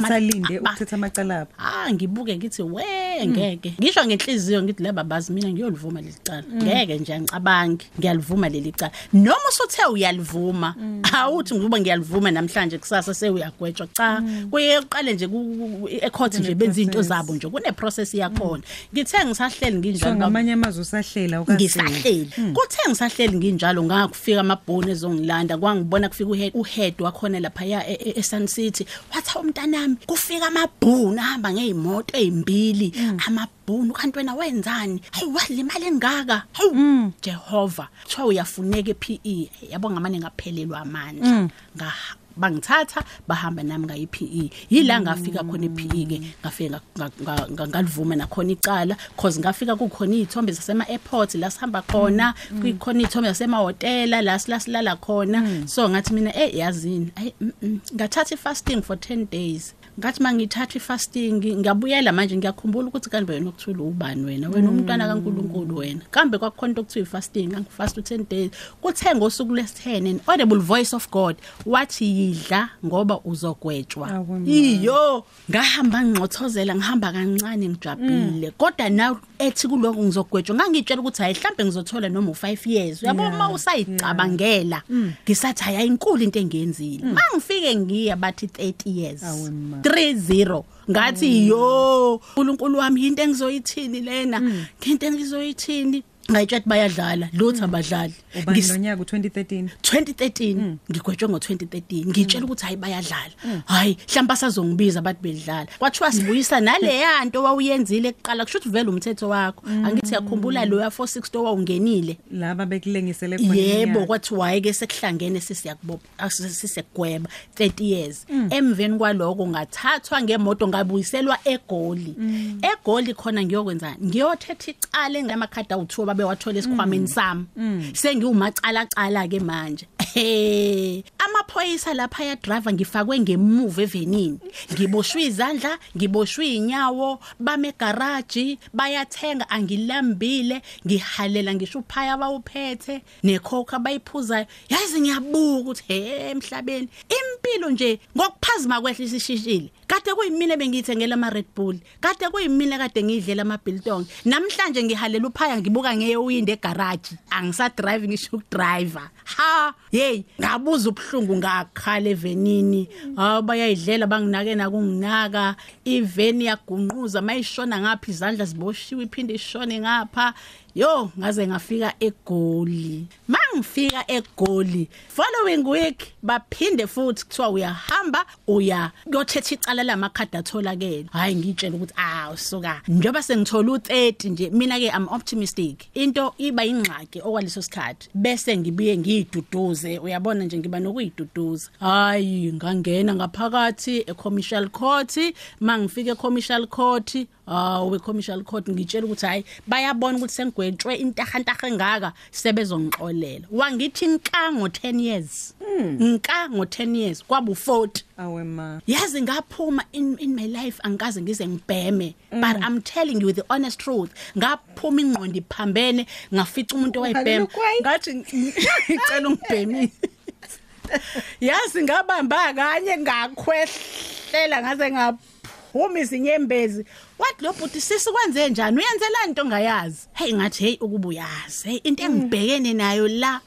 Basalinde Ama- ukuthetha amacala abo Ah ngibuke ngithi we ngeke ngisho ngenhliziyo ngithi leba bazi mina ngiyolivuma lelicala ngeke nje angicabangi ngiyalivuma lelicala noma usuthe uyalivuma awuthi ngizoba ngiyalivuma namhlanje kusasa sewuyagwetshwa cha. Kuye uqale nje ku- ecourt nje benza izinto process. zabo nje kune process yakhona ngithe ngisahleli so nginjalo ngamanye amazwe usahlela ukasele ngisahleli. Kuthe ngisahleli nginjalo ngakufika amabhoni ezongilanda kwangibona kufika uhead uhead wakhona lapha ya e- e- eSun City. Wathi umntanami kufika amabhoni ahamba ngeimoto ezimbili amabhoni kanti wena wenzani? Hayi walimali engaka. Hawu Jehova kuthiwa uyafuneka ePE yabo ngamane ngaphelelwa amandla. Nga bangithatha bahamba nami ngayi PE yila ngafika khona ePE ke ngafika nga- nga- nga- ngalivuma nakhona icala. Cause ngafika kukhona izithombe zasema airport la sihamba khona. Kukhona izithombe zasema hotela la silasilala khona. So ngathi mina eh yazini. Ayi mm, mm, ngathatha ifasting for 10 days. Ngathi mangithatha ifasting ngiyabuyela manje ngiyakhumbula ukuthi kanti wena ukuthula ubani wena? Wena umntwana kaNkuluNkulu wena. Kambe kwakukhona into okuthiwa ifasting ngangifast u10 days. Kuthe ngosuku lesi10 an audible voice of God wathi yidla ngoba uzogwetshwa Awe ma. iyo ngahamba ngixothozela ngihamba kancane ngijabulile kodwa na ethi kuloko ngizogwetshwa ngangitshela ukuthi hayi mhlambe ngizothola noma u5 years. Uyabo Yeah, uma usayicabangela ngisathi hayi inkulu into engenzile mangifike ngiya bathi 30 years Awe ma. 30 ngathi yo uNkulunkulu wami into engizoyithini lena? Into engizoyithini? Ngayitshela bayadlala lutho abadlali. Ubani Ngis- nonyaka u2013 2013 ngigwetshwe ngo2013 ngitshela ukuthi hayi bayadlala. Hayi mhlawumbe asazongibiza bathi bedlala. Kwathiwa sibuyisa naleya nto wawuyenzile kuqala kusho ukuthi vele umthetho wakho. Angithi yakhumbula lo ya 460 owawungenile laba bekulengisele khona yebo iminyaka. kwathi hayi ke sekuhlangene sisiyakubopha sisegweba 30 years. Emveni kwaloko ngathathwa ngemoto ngabuyiselwa egoli. Egoli khona ngiyokwenzani ngiyothetha icala engamakhadi awu2 babe wathola esikhwameni sami. Sengiwumacala cala ke manje. Hey, amaphoyisa lapha ya driver ngifakwe ngemuva evenini. Ngiboshwe izandla ngiboshwe inyawo bame garage bayathenga angilambile ngihalela ngisho uphaya bawuphethe nekhokha bayiphuzayo yazi ngiyabuka ukuthi he emhlabeni. Impilo nje ngokuphazima kwehla isishishile. Kade kuyimina bengiyithengela ama Red Bull kade kuyimina kade ngidlela ama biltong namhlanje ngihalela uphaya ngibuka ngeyowinde egarage. Angisa drive ngisho ukudriver. Ha hey ngabuza ubhlungu ngakhala evenini. Ha bayayidlela banginake nakunginaka. Iveni yagunquza mayishona ngapha izandla ziboshiwe iphinde ishone ngapha. Yo ngaze ngafika egoli. Mangifika egoli following week baphinde futhi kuthiwa uyahamba uya kuyothetha icala lamakhadi atholakele. Hayi ngitshela ukuthi awu suka. Njoba sengithola u30 nje mina ke i'm optimistic. Into iba ingxaki okwaleso sikhathi bese ngibuye ngiyiduduze. Uyabona nje ngiba nokuyiduduza. Hayi ngangena ngaphakathi e-commercial court. Mangifika e-commercial court awu e-commercial court ngitshela ukuthi hayi bayabona ukuthi sengigwetshwe intahantaha engaka sebezongixolela. Wangithi nka ngo10 years. Nka ngo10 years kwabu 40 awe ma. Yazi ngaphuma in in my life angikaze ngize ngibheme but i'm telling you the honest truth. Ngaphuma ingqondo iphambene ngafica umuntu owayibhema. Hallelujah. ngathi ngicela ungibhemile. Yazi ngabamba kanye ngakhwehlela ngaze ngaphuma izinyembezi. Wathi lo bhuti sisi kwenze njani uyenzela into ongayazi. Hey ngathi hey ukuba uyazi hey into engibhekene nayo la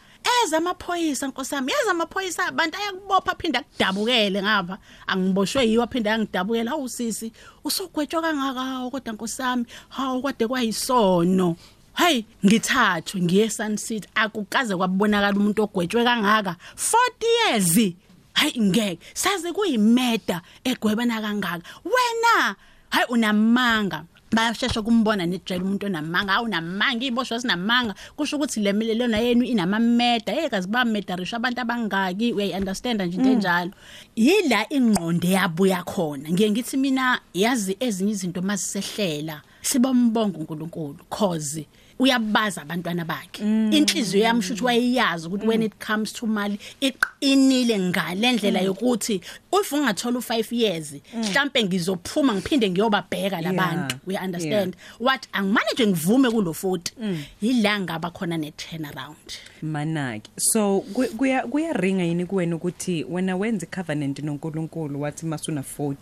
eza amaphoyisa nkosami yazi amaphoyisa abantu ayakubopha aphinda akudabukele ngapha. Angiboshwe yiwo aphinda yangidabukela hawu sisi usogwetshwa kangaka? Kodwa nkosami hawu kade kwayisono. Hey ngithathwe ngiye Sun City akukaze kwabonakala umuntu ogwetshwe kangaka. 40 years. Hayi ngeke. Saze kuyimeda egwebana kangaka. Wena hayi unamanga. Bayashesha kumbona nejele umuntu onamanga. Awunamanga iboshwa sinamanga kusho ukuthi le milelona yenu inamameda. Hey kazi bamedarisha abantu abangaki. Uyayi understand nje into enjalo. Yila ingqondo yabuya khona. Ngiye ngithi mina yazi ezinye izinto masisehlela sibombonga uNkulunkulu cause uyabaza abantwana bakhe. Inhliziyo yami shuthi wayeyazi ukuthi when it comes to mali iqinile ngalendlela yokuthi if ungathola u5 years mhlambe ngizophuma ngiphinde ngiyobabheka labantu we understand? What angimanage ngivume kulo 40 yila ngaba khona ne turnaround manaki so ku- kuya kuyaringa yini kuwena ukuthi wena wenza icovenant noNkulunkulu wathi masuna 40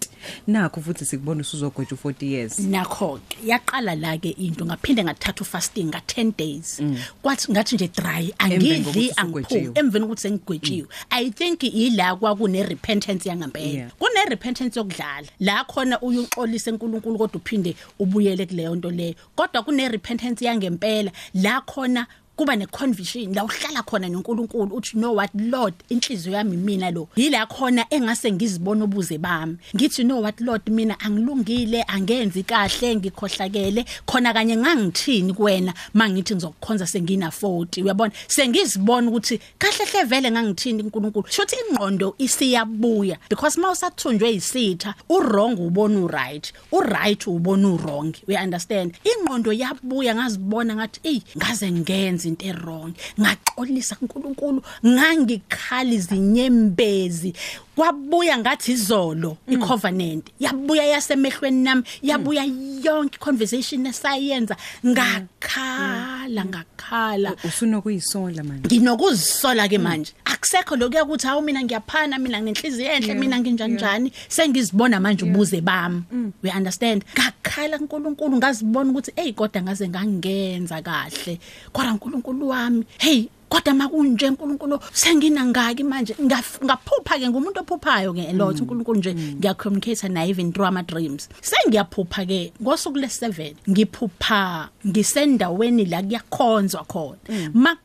nakho futhi sikubona usuzogoja u40 years? Nakho ke yaqala la ke into ngaphinde ngathatha ufasting. Nga 10 days. Kwathi ngathi nje dry Emveni angidli kokuthi angiphumi usugwetshiwe. emveni ukuthi sengigwetshiwe i think ila kwakune repentance yangempela. Yeah. kune repentance yokudlala. La khona uyuxolisa enkulunkulu kodwa uphinde ubuyele kuleyo nto leyo. Kodwa kune repentance yangempela. La khona kuba neconviction la uhlala khona noNkulunkulu uthi you know what lord inhliziyo yami mina lo. Yila khona engase ngizibona ubuze bami. Ngithi you know what lord mina angilungile angenzi kahle ngikhohlakele. Khona kanye ngangithini kuwena? Mangithi ngizokukhonza sengina 40 uyabona? Sengizibona ukuthi kahle hle vele ngangithini uNkulunkulu shothi ingqondo isiyabuya. Because mawusathunjwe isitha uwrong ubona uright uright ubona uwrong. We understand? Ingqondo yabuya ngazibona ngathi ey ngaze ngenza into errong ngaxolisa uNkulunkulu ngangikhali zinyembezi. Kwabuya ngathi izolo icovenant yabuya yasemehlweni nami yabuya yonke conversation esayenza. Ngakhala ngakhala. Usunokuyisola manje. Nginokuzisola ke manje. Akusekho lokuya ukuthi hawu mina ngiyaphana mina ngenhliziyo enhle mina nginjani njani sengizibona manje ubuze bami. We understand? Ngakhala uNkulunkulu ngazibona ukuthi hey kodwa ngaze ngangenza kahle. Kodwa uNkulunkulu wami. Hey kodwa makunje uNkulunkulu sengina ngaki manje ngaf- ngaphupha ke ngumuntu ophuphayo ke lot uNkulunkulu nje ngiyacommunicate naye even through ama dreams. Sengiyaphupha ke ngosuku le7 ngiphupha ngisendaweni la kuyakhonzwa khona.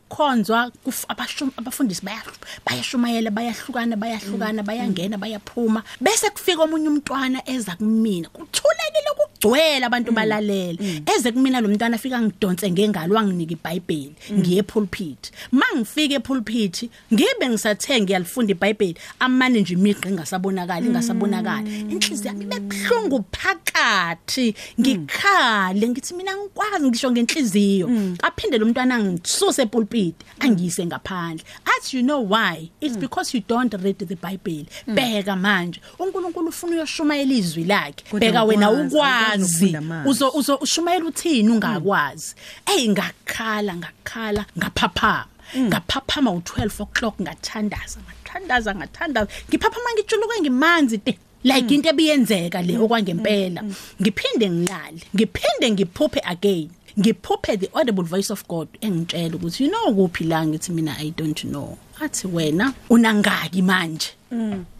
Makukhonzwa kuf- abashum abafundisi bayahlu- bayashumayela bayahlukana bayahlukana bayangena bayaphuma. Bese kufika omunye umntwana eza kumina. Kuthulekile kugcwele abantu balalela eze kumina lo mntwana afika ngidonse ngengalo wanginika iBhayibheli. Ngiye pulpit mangifika epulpit ngibe ngisathe ngiyalifunda iBhayibheli. Amane nje imiqe ingasabonakala ingasabonakala inhliziyo yami ibebhlungu phakathi. Ngikhale ngithi mina ngikwazi ngisho ngenhliziyo. Aphinde lo mntwana ngisuse epulpit. Angiyise ngaphandle. Athi you know why it's because you don't read the bible. Bheka manje. uNkulunkulu ufuna uyoshumayela izwi lakhe. Kodwa bheka wena ukwazi, ukwazi. ukwazi ukufunda amazwi. uzo uzo ushumayela uthini ungakwazi? Hey ngakhala ngakhala ngaphaphama. Ngaphaphama u12 o'clock ngathandaza ngathandaza ngathandaza. Ngiphaphama ngijuluke ngimanzi te. Like into ebiyenzeka le okwangempela. Ngiphinde ngilale ngiphinde ngiphuphe again. Ngiphuphe the audible voice of God engitshela ukuthi you know kuphi la ngithi mina i don't know. Athi wena unangaki manje.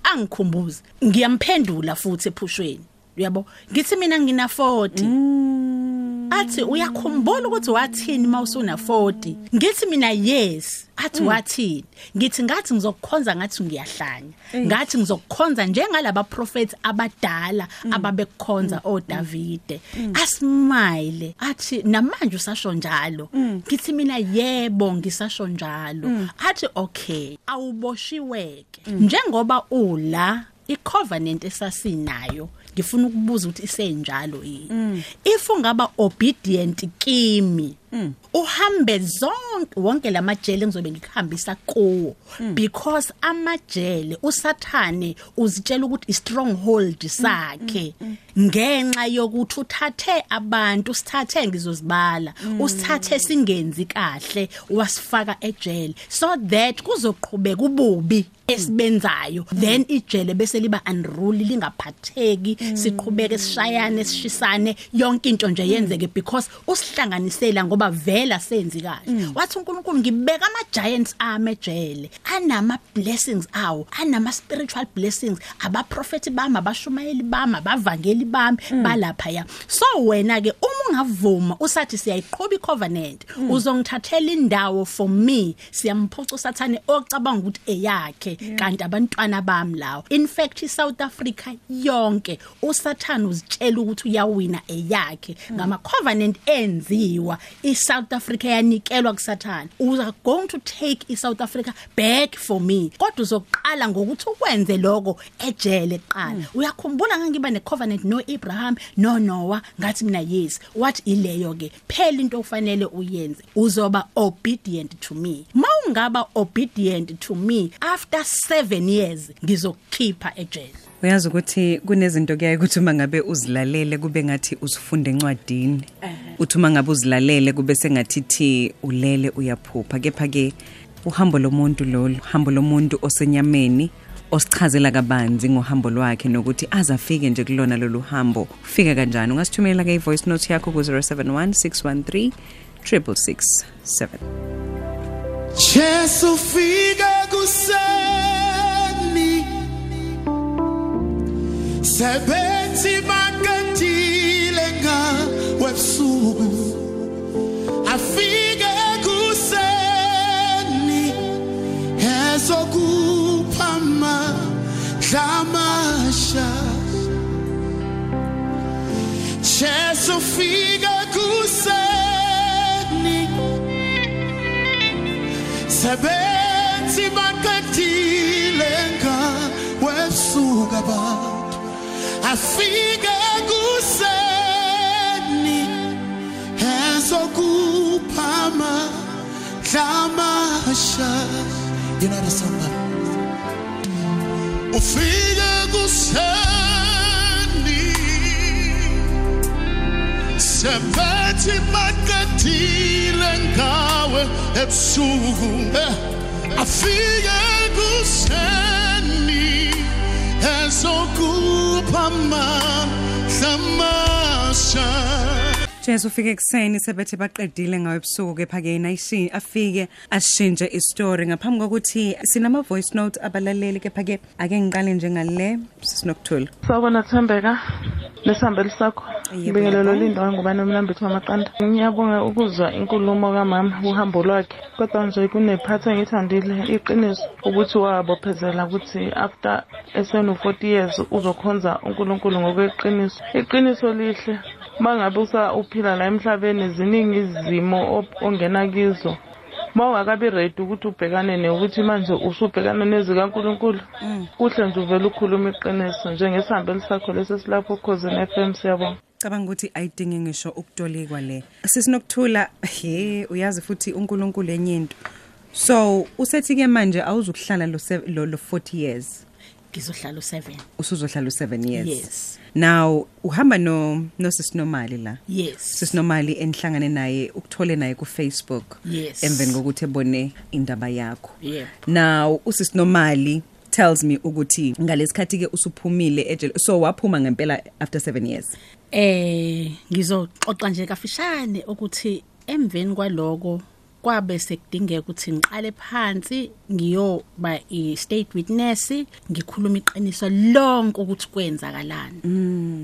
Angikhumbuze ngiyamphendula futhi ephushweni. Uyabo ngithi mina ngina 40 athi uyakhumbula ukuthi wathini mawusuna 40 ngithi mina yes athi wathini? Ngithi ngathi ngizokukhonza ngathi ngiyahlanya. Ngathi ngizokukhonza njengalaba prophets abadala ababekukhonza oDavide. Asmile athi namanje usasho njalo. Ngithi mina yebo ngisasho njalo. Athi okay awuboshiweke. Njengoba ula icovenant esasinayo ngifuna ukubuza ukuthi isenjalo yini. If ungaba obedient kimi uhambe zonke wonke lamajele engizobe ngikuhambisa kuwo. Because amajele usathane uzitshela ukuthi stronghold sakhe. Ngenxa yokuthi uthathe abantu sithathe ngizozibala usithathe singenzi kahle wasifaka ejele. So that kuzoqhubeka ububi esibenzayo. Then ijele bese liba unruly lingaphatheki siqhubeke sishayane sishisane yonke into nje yenzeke because usihlanganisela ngoba vela senzi kahle. Wathi uNkulunkulu ngibeka ama giants ami ejele anama blessings awo anama spiritual blessings aba prophet bami abashumayeli bami abavangeli bami balapha ya so wena ke uma ungavuma usathi siyayiqhubha icovenant uzongithathela indawo for me siyamphuca usathane ocabanga ukuthi eyakhe kanti abantwana bami lawo. In fact iSouth Africa yonke usathane uzitshela ukuthi uyawina eyakhe. Ngama covenant enziwa iSouth Africa yanikelwa kusathane. We are going to take iSouth Africa back for me. Kodwa uzoqala ngokuthi ukwenze lokho ejele kuqala. Uyakhumbula ngangiba necovenant no Abraham no Noah ngathi mina yes. What ileyo ke? Phela into ofanele uyenze uzoba obedient to me. Mawungaba obedient to me after 7 years ngizokukhipha ejele. Uyazi ukuthi kunezinto kuyaye ukuthi uma ngabe uzilalele kube ngathi uzifunda encwadini. Uthi uma ngabe uzilalele kube sengathi thi ulele uyaphupha kepha ke uhambo lomuntu lolu hambo lomuntu osenyameni osichazela kabanzi ngohambo lwakhe nokuthi azafike nje kulona lolu hambo ufika kanjani? Ungasithumelela ke ivoice note yakho ku 071 613 667 Jesu fika kuseni Sebenzi makatile nga webusuku Afike kuseni ezokuphama dlamasha Jesu fika kuseni. Sebenzi makatile afike kuseni ezokuphama dlamasha you know the song ufike kuseni. Sebenzi makatile ngawe ebusuku eh, afike kuseni. Ezokuphama dlamasha Jesu ufike ekseni sebethe baqedile ngawe ebusuku kepha ke nayishi afike ashintshe istory. Ngaphambi kokuthi sinama voice note abalaleli kepha ke ake ngiqale njengale sisinokuthula. Sawubona Thembeka lesihambeli sakho. Yebo, ngibingelelo yebo. lindo ngubani umlambithi wamaqanda? Ngiyabonga ukuzwa inkulumo kamama uhambo lwakhe. Kodwa nje kunephathi engithandile iqiniso ukuthi wabophezela ukuthi after esenu 40 years uzokhonza uNkulunkulu ngokweqiniso. Iqiniso lihle. Mangabe usa uphila la emhlabeni ziningi izimo op- ongena kizo. Mawungakabi ready ukuthi ubhekane nokuthi manje usubhekana nezikaNkulunkulu kuhle nje uvela ukhuluma iqiniso njengesihambeli sakho lesi silapho Khosini FM siyabonga. Cabanga ukuthi ayidingi ngisho ukutolekwa le. Sisinokuthula he uyazi futhi uNkulunkulu enyento so usethi ke manje awuzukuhlala lo se- lo lo 40 years. Ngizohlala u7 usuzohlala u7 years Yes. now uhamba no no sisinomali la? Yes. Sisinomali enihlangane naye ukuthole naye ku Facebook Yes. emveni kokuthi ebone indaba yakho. Yep. now usisinomali tells me ukuthi ngalesikhathi ke usuphumile ejele so waphuma ngempela after 7 years? Eh ngizoxoxa nje kafishane ukuthi emveni kwaloko kwabe sekudingeka ukuthi ngiqale phansi ngiyoba i state witness ngikhuluma iqiniso lonke ukuthi kwenzakalani.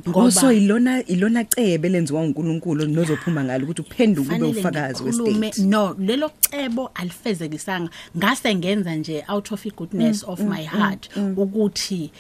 Ngoba so ilona ilona cebe lenziwa uNkulunkulu nozophuma ngalo ukuthi uphenduke ube Fanele ufakazi ngikhulume- westate no lelo cebo alifezekisanga. Ngase ngenza nje out of the goodness of my heart ukuthi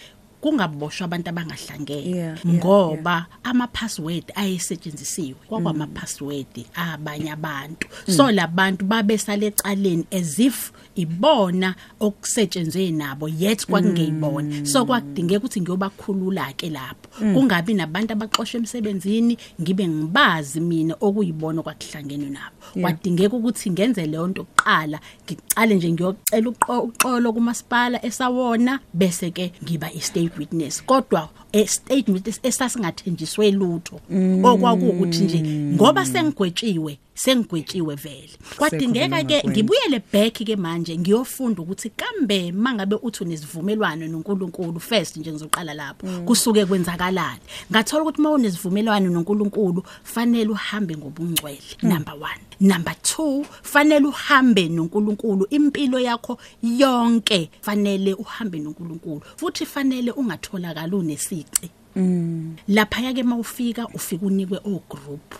kungaboshwa abantu abangahlangene. Yeah, yeah, ngoba ama password ayesetshenzisiwe kwakwama password abanye abantu. So labantu babe salecaleni as if ibona okusetshenzwe nabo yet kwakungeyibona. So kwakudingeka ukuthi ngiyobakhulula ke lapho kungabi nabantu abaxoshwe emsebenzini ngibe ngibazi mina okuyibona kwakuhlangene nabo. Kwadingeka ukuthi ngenze leyo nto kuqala ngicale nje ngiyocela uqo- uxolo kumasipala esawona bese ke ngiba i state witness. Kodwa a state witness esasingathenjiswe lutho. Okwakuukuthi nje ngoba sengigwetshiwe sengigwetshiwe vele. Kwadingeka ke kwakwenza. ngibuyele back ke manje ngiyofunda ukuthi kambe mangabe uthi unesivumelwano noNkulunkulu first nje ngizoqala lapho kusuke kwenzakalani? Ngathola ukuthi mawunesivumelwano noNkulunkulu fanele uhambe ngobungcwele number 1 number 2 fanele uhambe noNkulunkulu impilo yakho yonke fanele uhambe noNkulunkulu futhi fanele ungatholakala unesici. Lapha yake mawufika ufika unikwe o group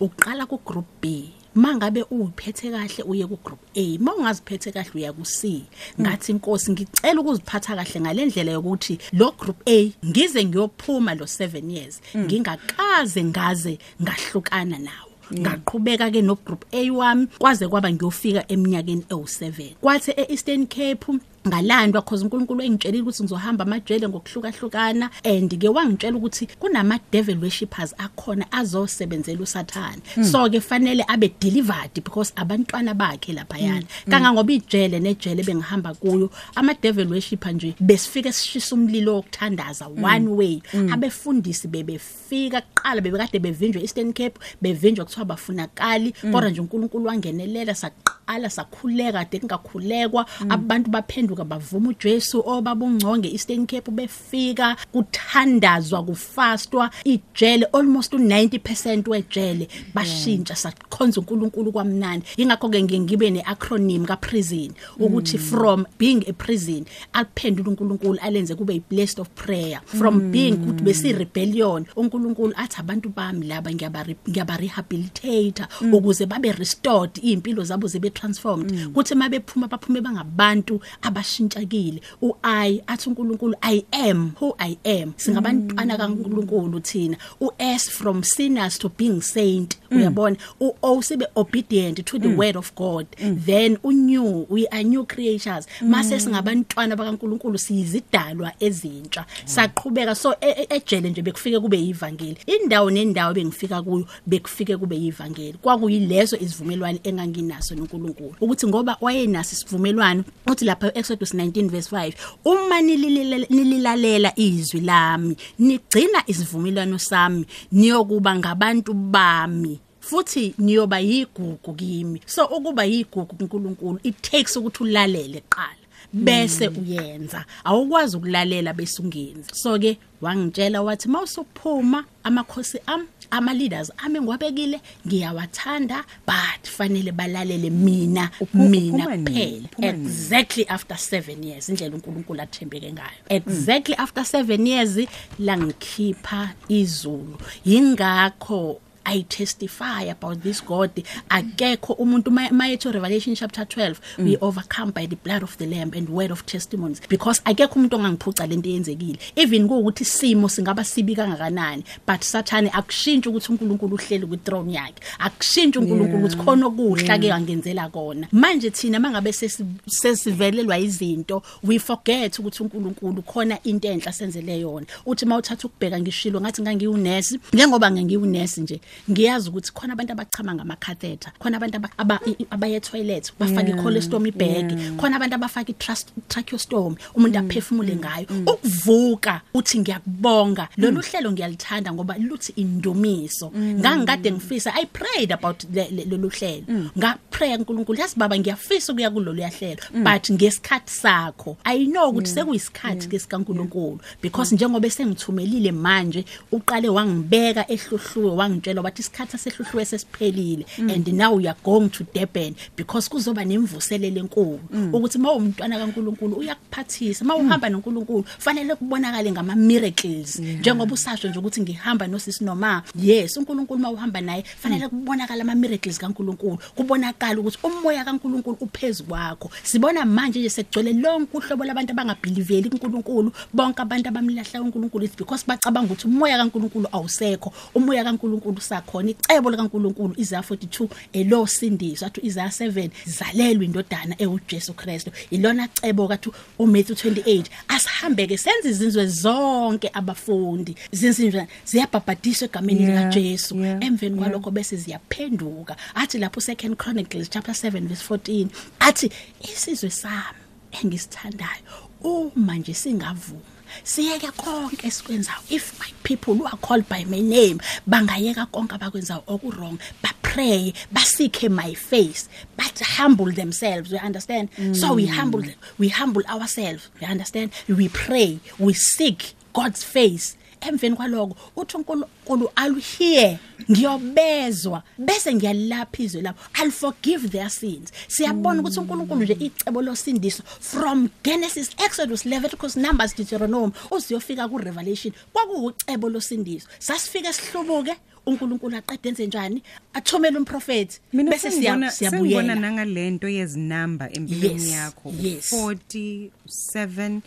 uqala ku group B mangabe uphethe kahle uye ku group A mawungaziphethe kahle uya ku C ngathi inkosi ngicela ukuziphatha kahle ngalendlela yokuthi lo group A ngize ngiyophuma lo 7 years ngingakaze ngaze ngahlukana nawo ngaqhubeka ke no group A wami kwaze kwaba ngiyofika eminyakeni ewu7 kwathi eEastern Cape ngalandwa cause uNkulunkulu engitshelile ukuthi ngizohamba amajele ngokuhlukahlukana and ke wangitshela ukuthi kunama devil worshippers akhona azosebenzela uSathane. So ke fanele abe delivered because abantwana bakhe lapha yana kanga ngoba ijele nejele bengihamba kuyo ama devil worshipper nje besifike sishisa umlilo wokuthandaza one way. Abefundisi bebefika kuqala bebekade bevinjwe Eastern Cape bevinjwa kuthiwa bafunakali kodwa nje uNkulunkulu wangenelela saqala sakhuleka kade kungakhulekwa. Abantu baphenduka bavuma uJesu obabungconge Eastern Cape befika kuthandazwa kufastwa ijele almost u90% wejele bashintsha sakhonza uNkulunkulu kwamnandi. Ingakho ke ngibe neacronym ka prison ukuthi from being a prison aliphendula uNkulunkulu alenze kube i blessed of prayer. From being ukuthi besi rebellion uNkulunkulu athi abantu bami laba ngiyaba ngiyaba rehabilitate ukuze babe restored impilo zabo zibe transformed. Kuthi mabephuma baphume bangabantu abashintshakile. uI athi uNkulunkulu I am who I am. Singabantwana kaNkulunkulu thina. uS from sinners to being saint uyabona? uO sibe obedient to the word of God. Then unew we are new creatures. Mase singabantwana bakaNkulunkulu siyizidalwa ezintsha. Saqhubeka so e- e- ejele nje bekufike kube yivangeli indawo nendawo bengifika kuyo bekufike kube yivangeli kwakuyilezo isivumelwano enganginaso noNkulunkulu. Ukuthi ngoba wayenaso isivumelwano uthi lapha Exodus 19 verse 5 uma nililele- nililalela izwi lami nigcina isivumelwano sami niyokuba ngabantu bami futhi niyoba yigugu kimi. So ukuba yigugu kuNkulunkulu it takes ukuthi ulalele qala bese uyenza. Awukwazi ukulalela bese ungenzi so ke wangitshela wathi mawusuphuma amakhosi am ama leaders ami ngiwabekile ngiyawathanda but fanele balalele mina Uphu- mina uphuma nini? kuphela. Uphuma nini? exactly after 7 years indlela uNkulunkulu athembeke ngayo. Exactly after 7 years langikhipha izulu. Yingakho I testify about this God. Akekho umuntu mayetho Revelation chapter 12 we overcome by the blood of the lamb and word of testimonies. Because akekho umuntu ongangiphuca lento yenzekile even kuukuthi simo singaba sibi kangakanani but sathane akushintshi ukuthi uNkulunkulu uhleli ku throne yakhe. Akushintshi uNkulunkulu ukuthi khona okuhla ke angenzela kona. Manje thina mangabe sesi- sesivelelwa izinto we forget ukuthi uNkulunkulu khona into enhla senzele yona. Uthi mawuthatha ukubheka ngishilo ngathi ngangiwunesi njengoba ngangiwunesi nje ngiyazi ukuthi khona abantu abachama ngama catheter khona abantu aba- aba- i- abaye toilet bafaka Yeah, icholestomy bag yeah. khona abantu abafaka itracheostomy umuntu aphefumule ngayo. ukuvuka uthi ngiyakubonga lolu hlelo ngiyalithanda ngoba luthi indumiso. Ngangikade ngifisa i prayed about le- le- lolu hlelo. Ngapray uNkulunkulu yazi baba ngiyafisa ukuya kulolu yahlelo but ngesikhathi sakho i know ukuthi sekuyisikhathi ke sikaNkulunkulu. Because njengoba sengithumelile manje uqale wangibeka ehluhluwe wangitshela wathi isikhathi sesehluhluwe sesiphelile and now you are going to Durban. Because kuzoba nemvuselelo enkulu ukuthi mawumntwana kaNkulunkulu uyakuphathisa. Mawuhamba noNkulunkulu fanele kubonakale ngama miracles njengoba usasho nje ukuthi ngihamba nosisi noma yes uNkulunkulu mawuhamba naye fanele kubonakala ama miracles kaNkulunkulu. Kubonakala ukuthi umoya kaNkulunkulu uphezulu kwakho. Sibona manje nje sekugcwele lonke uhlobo labantu abangabeliveli kuNkulunkulu bonke abantu abamlahla uNkulunkulu. It's because bacabanga ukuthi umoya kaNkulunkulu awusekho. Umoya kaNkulunkulu sakhona. Icebo likaNkulunkulu Isaiah 42 elo sindiso athi Isaiah 7 zalelwe indodana ewuJesu Kristu. Ilona cebo kathi uMatthew 28 asihambe ke senze izinzwe zonke abafundi. Zinzinjwa ziyabhabhadiswa egameni Yeah, likaJesu. yeah, emveni kwalokho bese ziyaphenduka. Athi lapho second chronicles chapter 7 verse 14 athi isizwe sami engisithandayo uma nje singavuma siyeke konke esikwenzayo if my people who are called by my name bangayeka konke abakwenzayo okurong bapray basike my face but humble themselves you understand mm. so we humble them. we humble ourselves you understand we pray we seek God's face emveni kwaloko uthi uNkulunkulu aluhear ngiyobezwa. Bese ngiyalapha izwe labo. I'll forgive their sins. Siyabona ukuthi uNkulunkulu nje icebo losindiso from Genesis Exodus Leviticus Numbers Deuteronomy uziyofika ku Revelation kwakuucebo losindiso. Sasifika sihlubuke uNkulunkulu aqede enze njani? Athomele umprofeti mina bese sengibona siya- sengibona siyabuyela nangalento yezinamba empilweni Yes, yakho. yes. 47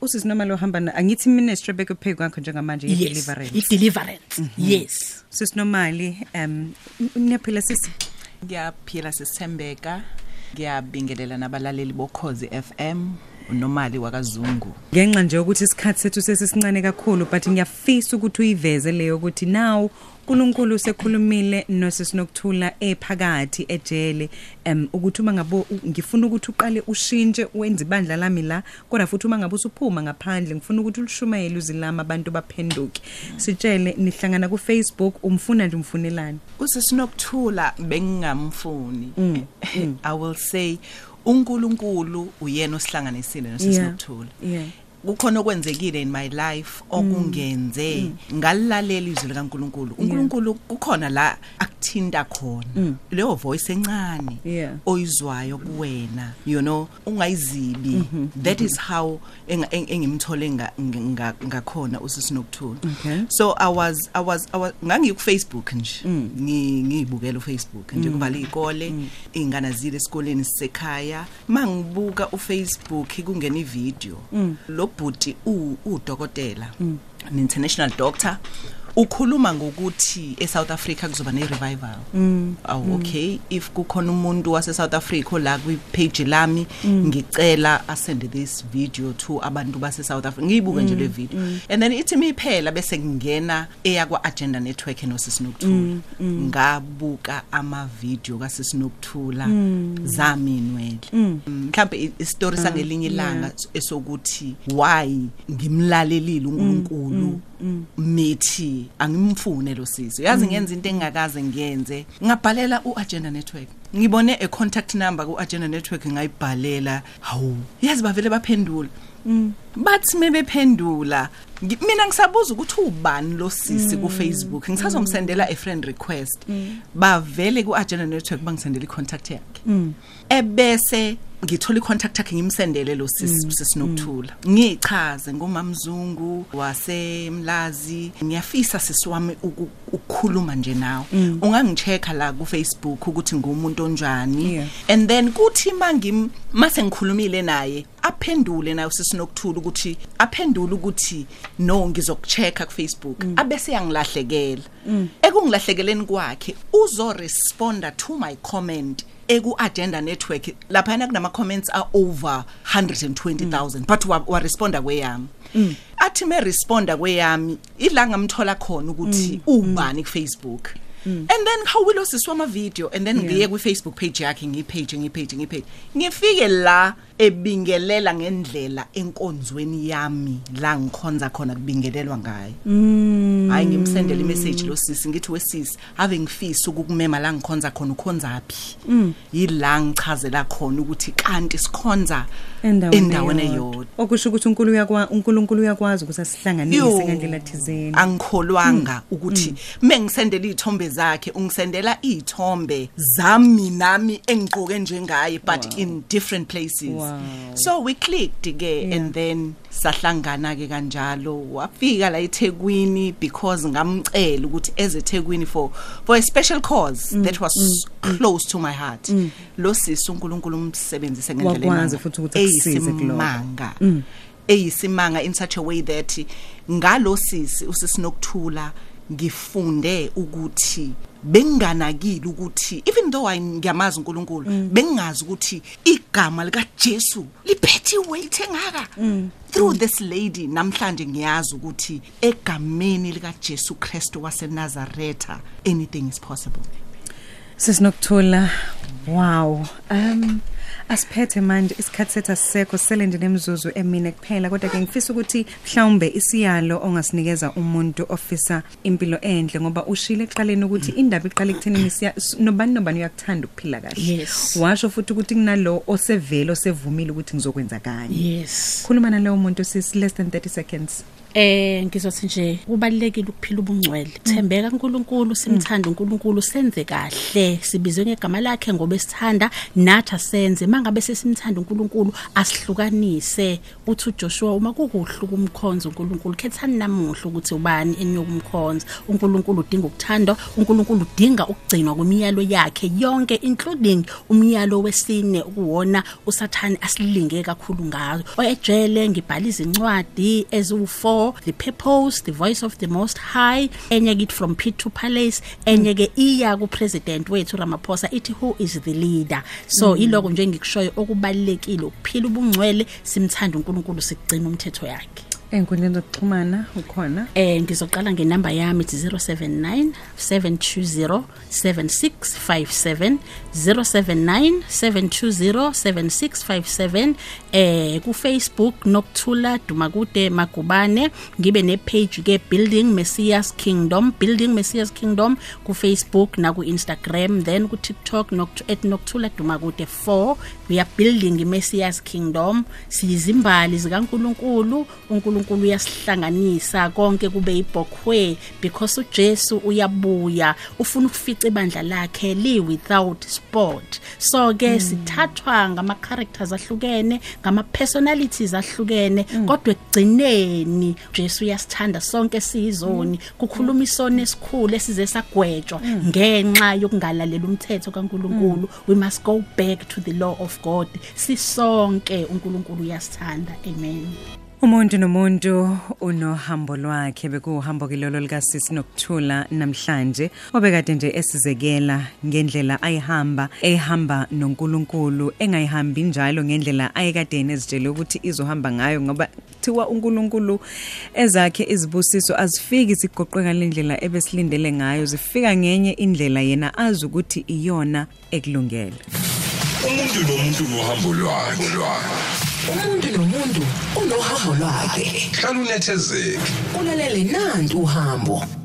usisi noma lo hamba na- angithi ministry beke phezu kwakho njengamanje ye yes deliverance. i-deliverance Mhm. yes. Sisi nomali um niyaphila sisi? Ngiyaphila sisithembeka. Ngiyabingelela nabalaleli bokhozi FM unomali wakazungu. Ngenxa nje ukuthi isikhathi sethu sesisincane kakhulu but ngiyafisa ukuthi uyiveze leyo ukuthi now uNkulunkulu usekhulumile nosisinokuthula ephakathi ejele em ukuthi uma ngabo ngifuna ukuthi uqale ushintshe wenze ibandla lami la kodwa futhi uma ngabe usuphuma ngaphandle ngifuna ukuthi ulishumayele uzilama abantu baphenduke. Sitshele nihlangana ku Facebook umfuna nje umfunelani. Usisinokuthula bengingamfuni. I will say uNkulunkulu uyena osihlanganisile nosisinokuthula yeah. Kukhona okwenzekile in my life okungenze ngalilalela izwi likaNkuluNkulu. uNkulunkulu kukhona la akuthinta khona. Leyo voice encane oyizwayo kuwena you know ungayizibi. That is how enga- eng- engimthole nga- nga- ngakhona usisinokuthula Okay. so i was i was i was ngangiku Facebook nje. Ngi ngibukela uFacebook nje kuvala izikole ingane zile esikoleni sisekhaya. Mangibuka uFacebook kungena ivideo lo bhuti u udokotela an international doctor. Ukhuluma ngokuthi eSouth Africa kuzoba ne revival aw okay. If kukhona umuntu wase South Africa la kwi page lami ngicela asend this video to abantu base South Africa ngiyibuka nje le video. And then ithi miphela bese ngingena eya kwa agenda network enosisinokuthula ngabuka ama video kasisinokuthula zami inwele mhlambe istory sangelinye ilanga esokuthi why ngimlalelile uNkulunkulu mithi angimfune lo sisi yazi ngenza into engakaze ngiyenze ngabhalela uagenda network. Ngibone a contact number kuagenda network ngayibhalela. Hawu yazi bavele baphendula. Bathi mebephendula ngi- mina ngisabuza ukuthi ubani lo sisi ku Facebook ngisazomsendela a friend request. Bavele ku agenda network bangisendela i contact yakhe ebese ngithola icontact yakhe ngimsendele lo sisi sisinokuthula. Ngichaze ngomamzungu wasemlazi. Ngiyafisa sisiwami uku- ukukhuluma nje nawe. Ungangichecka la ku Facebook ukuthi ngumuntu onjani. And then kuthi mangim mase ngikhulumile naye aphendule nayo sisinokuthula ukuthi aphendule ukuthi no ngizokuchecka ku Facebook abese yangilahlekela ekungilahlekeleni kwakhe uzo responda to my comment. Eku agenda network lapha yana kunama comments are over 120000 but wa, wa responda kweyami. Athi me responda kweyami ila ngamthola khona ukuthi ubani ku Facebook and then hawilo siswa video? And then ngiye ku Facebook page yakhe ngipage ngipage ngipage. Ngifike la ebingelela ngendlela enkonzweni yami la ngikhonza khona kubingelelwa ngayo. Hayi ngimsendele imessage lo sisi ngithi wesisi ave ngifisa ukukumema la ngikhonza khona ukhonzaphi yila ngichazela khona ukuthi kanti sikhonza endaweni eyodwa. okusho ukuthi uNkulunkulu uyakwa uNkulunkulu uyakwazi ukuthi Yo, asihlanganise ngendlela thizeni. angikholwanga ukuthi mengisendela izithombe zakhe ungisendela izithombe zami nami engigqoke njengaye but in different places. Wow. so we clicked ke and then sahlangana ke kanjalo wafika la eThekwini because ngamcela ukuthi eze eThekwini for for a special cause that was close to my heart lo sisi uNkulunkulu umsebenzise ngendlela Wakwazi emanga. futhi ukuthi akusize kulokho. Eyisimanga. eyisimanga in such a way that ngalo sisi usisinokuthula ngifunde ukuthi benginganakile ukuthi even though I ngiyamazi uNkulunkulu bengingazi ukuthi igama lika Jesu liphethe weight engaka through this lady namhlanje ngiyazi ukuthi egameni lika Jesu Kristu waseNazaretha anything is possible. Sesinokuthula wow. Um asiphethe manje isikhathi sethu asisekho sele nje nemzuzu emine kuphela kodwa ke ngifisa ukuthi mhlawumbe isiyalo ongasinikeza umuntu ofisa impilo enhle ngoba ushile ekuqaleni ukuthi indaba iqala ekuthenini siya s- nobani nobani uyakuthanda ukuphila kahle. Yes. washo futhi ukuthi kunalo osevele osevumile ukuthi ngizokwenza kanye yes. Khuluma nalowo muntu sis less than 30 seconds. Eh ngizothi nje kubalekile ukuphila ubungcwele. Thembeka kuNkulunkulu simthanda uNkulunkulu senze kahle. Sibizwe ngegama lakhe ngoba esithanda nathi asenze. Senze mangabe sesimthanda uNkulunkulu asihlukanise uthi uJoshua uma kukuhluka umkhonzo uNkulunkulu khethani namuhla ukuthi ubani eniyokumkhonza uNkulunkulu udinga ukuthandwa uNkulunkulu udinga ukugcinwa kwemiyalo yakhe yonke including umyalo wesine ukuwona usathani asilinge kakhulu ngazo oyejele ngibhala izincwadi eziwu4 the purpose the voice of the most high enye kithi from pit to palace enye ke iya ku president wethu Ramaphosa ithi who is the leader? So iloko nje ngikushoyo okubalekile ukuphila ubungcwele simthanda uNkulunkulu sigcina umthetho yakhe. Enkundleni zokuxhumana ukhona? Eh ngizoqala ngenamba yami ithi 079 720 7657 079 720 7657 eh ku Facebook Nokthula Dumakude Magubane. Ngibe ne page ke Building Messiah's Kingdom Building Messiah's Kingdom ku Facebook na ku Instagram then ku TikTok @nokthula Dumakude 4 we are building Messiah's Kingdom. Siyizimbali zikaNkuluNkulu uNkulunkulu uyasihlanganisa konke kube ibhokhwe because uJesu uyabuya ufuna ukufica ibandla lakhe li without sport so ke sithathwa ngama characters ahlukene ngama personalities ahlukene kodwa ekugcineni Jesu uyasithanda sonke sizoni kukhuluma isona esikhulu esize sagwetshwa ngenxa yokungalalela umthetho kaNkuluNkulu. We must go back to the law of God. Sisonke uNkulunkulu uyasithanda. Amen. Umuntu nomuntu unohambo lwakhe bekuhambo kilolo likasisi nokuthula namhlanje obekade nje esizekela ngendlela ayihamba ehamba noNkulunkulu engayihambi njalo ngendlela ayekade nezitshele ukuthi izohamba ngayo ngoba kuthiwa uNkulunkulu ezakhe izibusiso azifiki sigoqeka lendlela ebesilindele ngayo zifika ngenye indlela yena azi ukuthi iyona ekulungele. Umuntu nomuntu nohambo lwakhe. Umuntu nomuntu unohambo lwakhe. Hlala unethezeke. Ulalele nantu uhambo.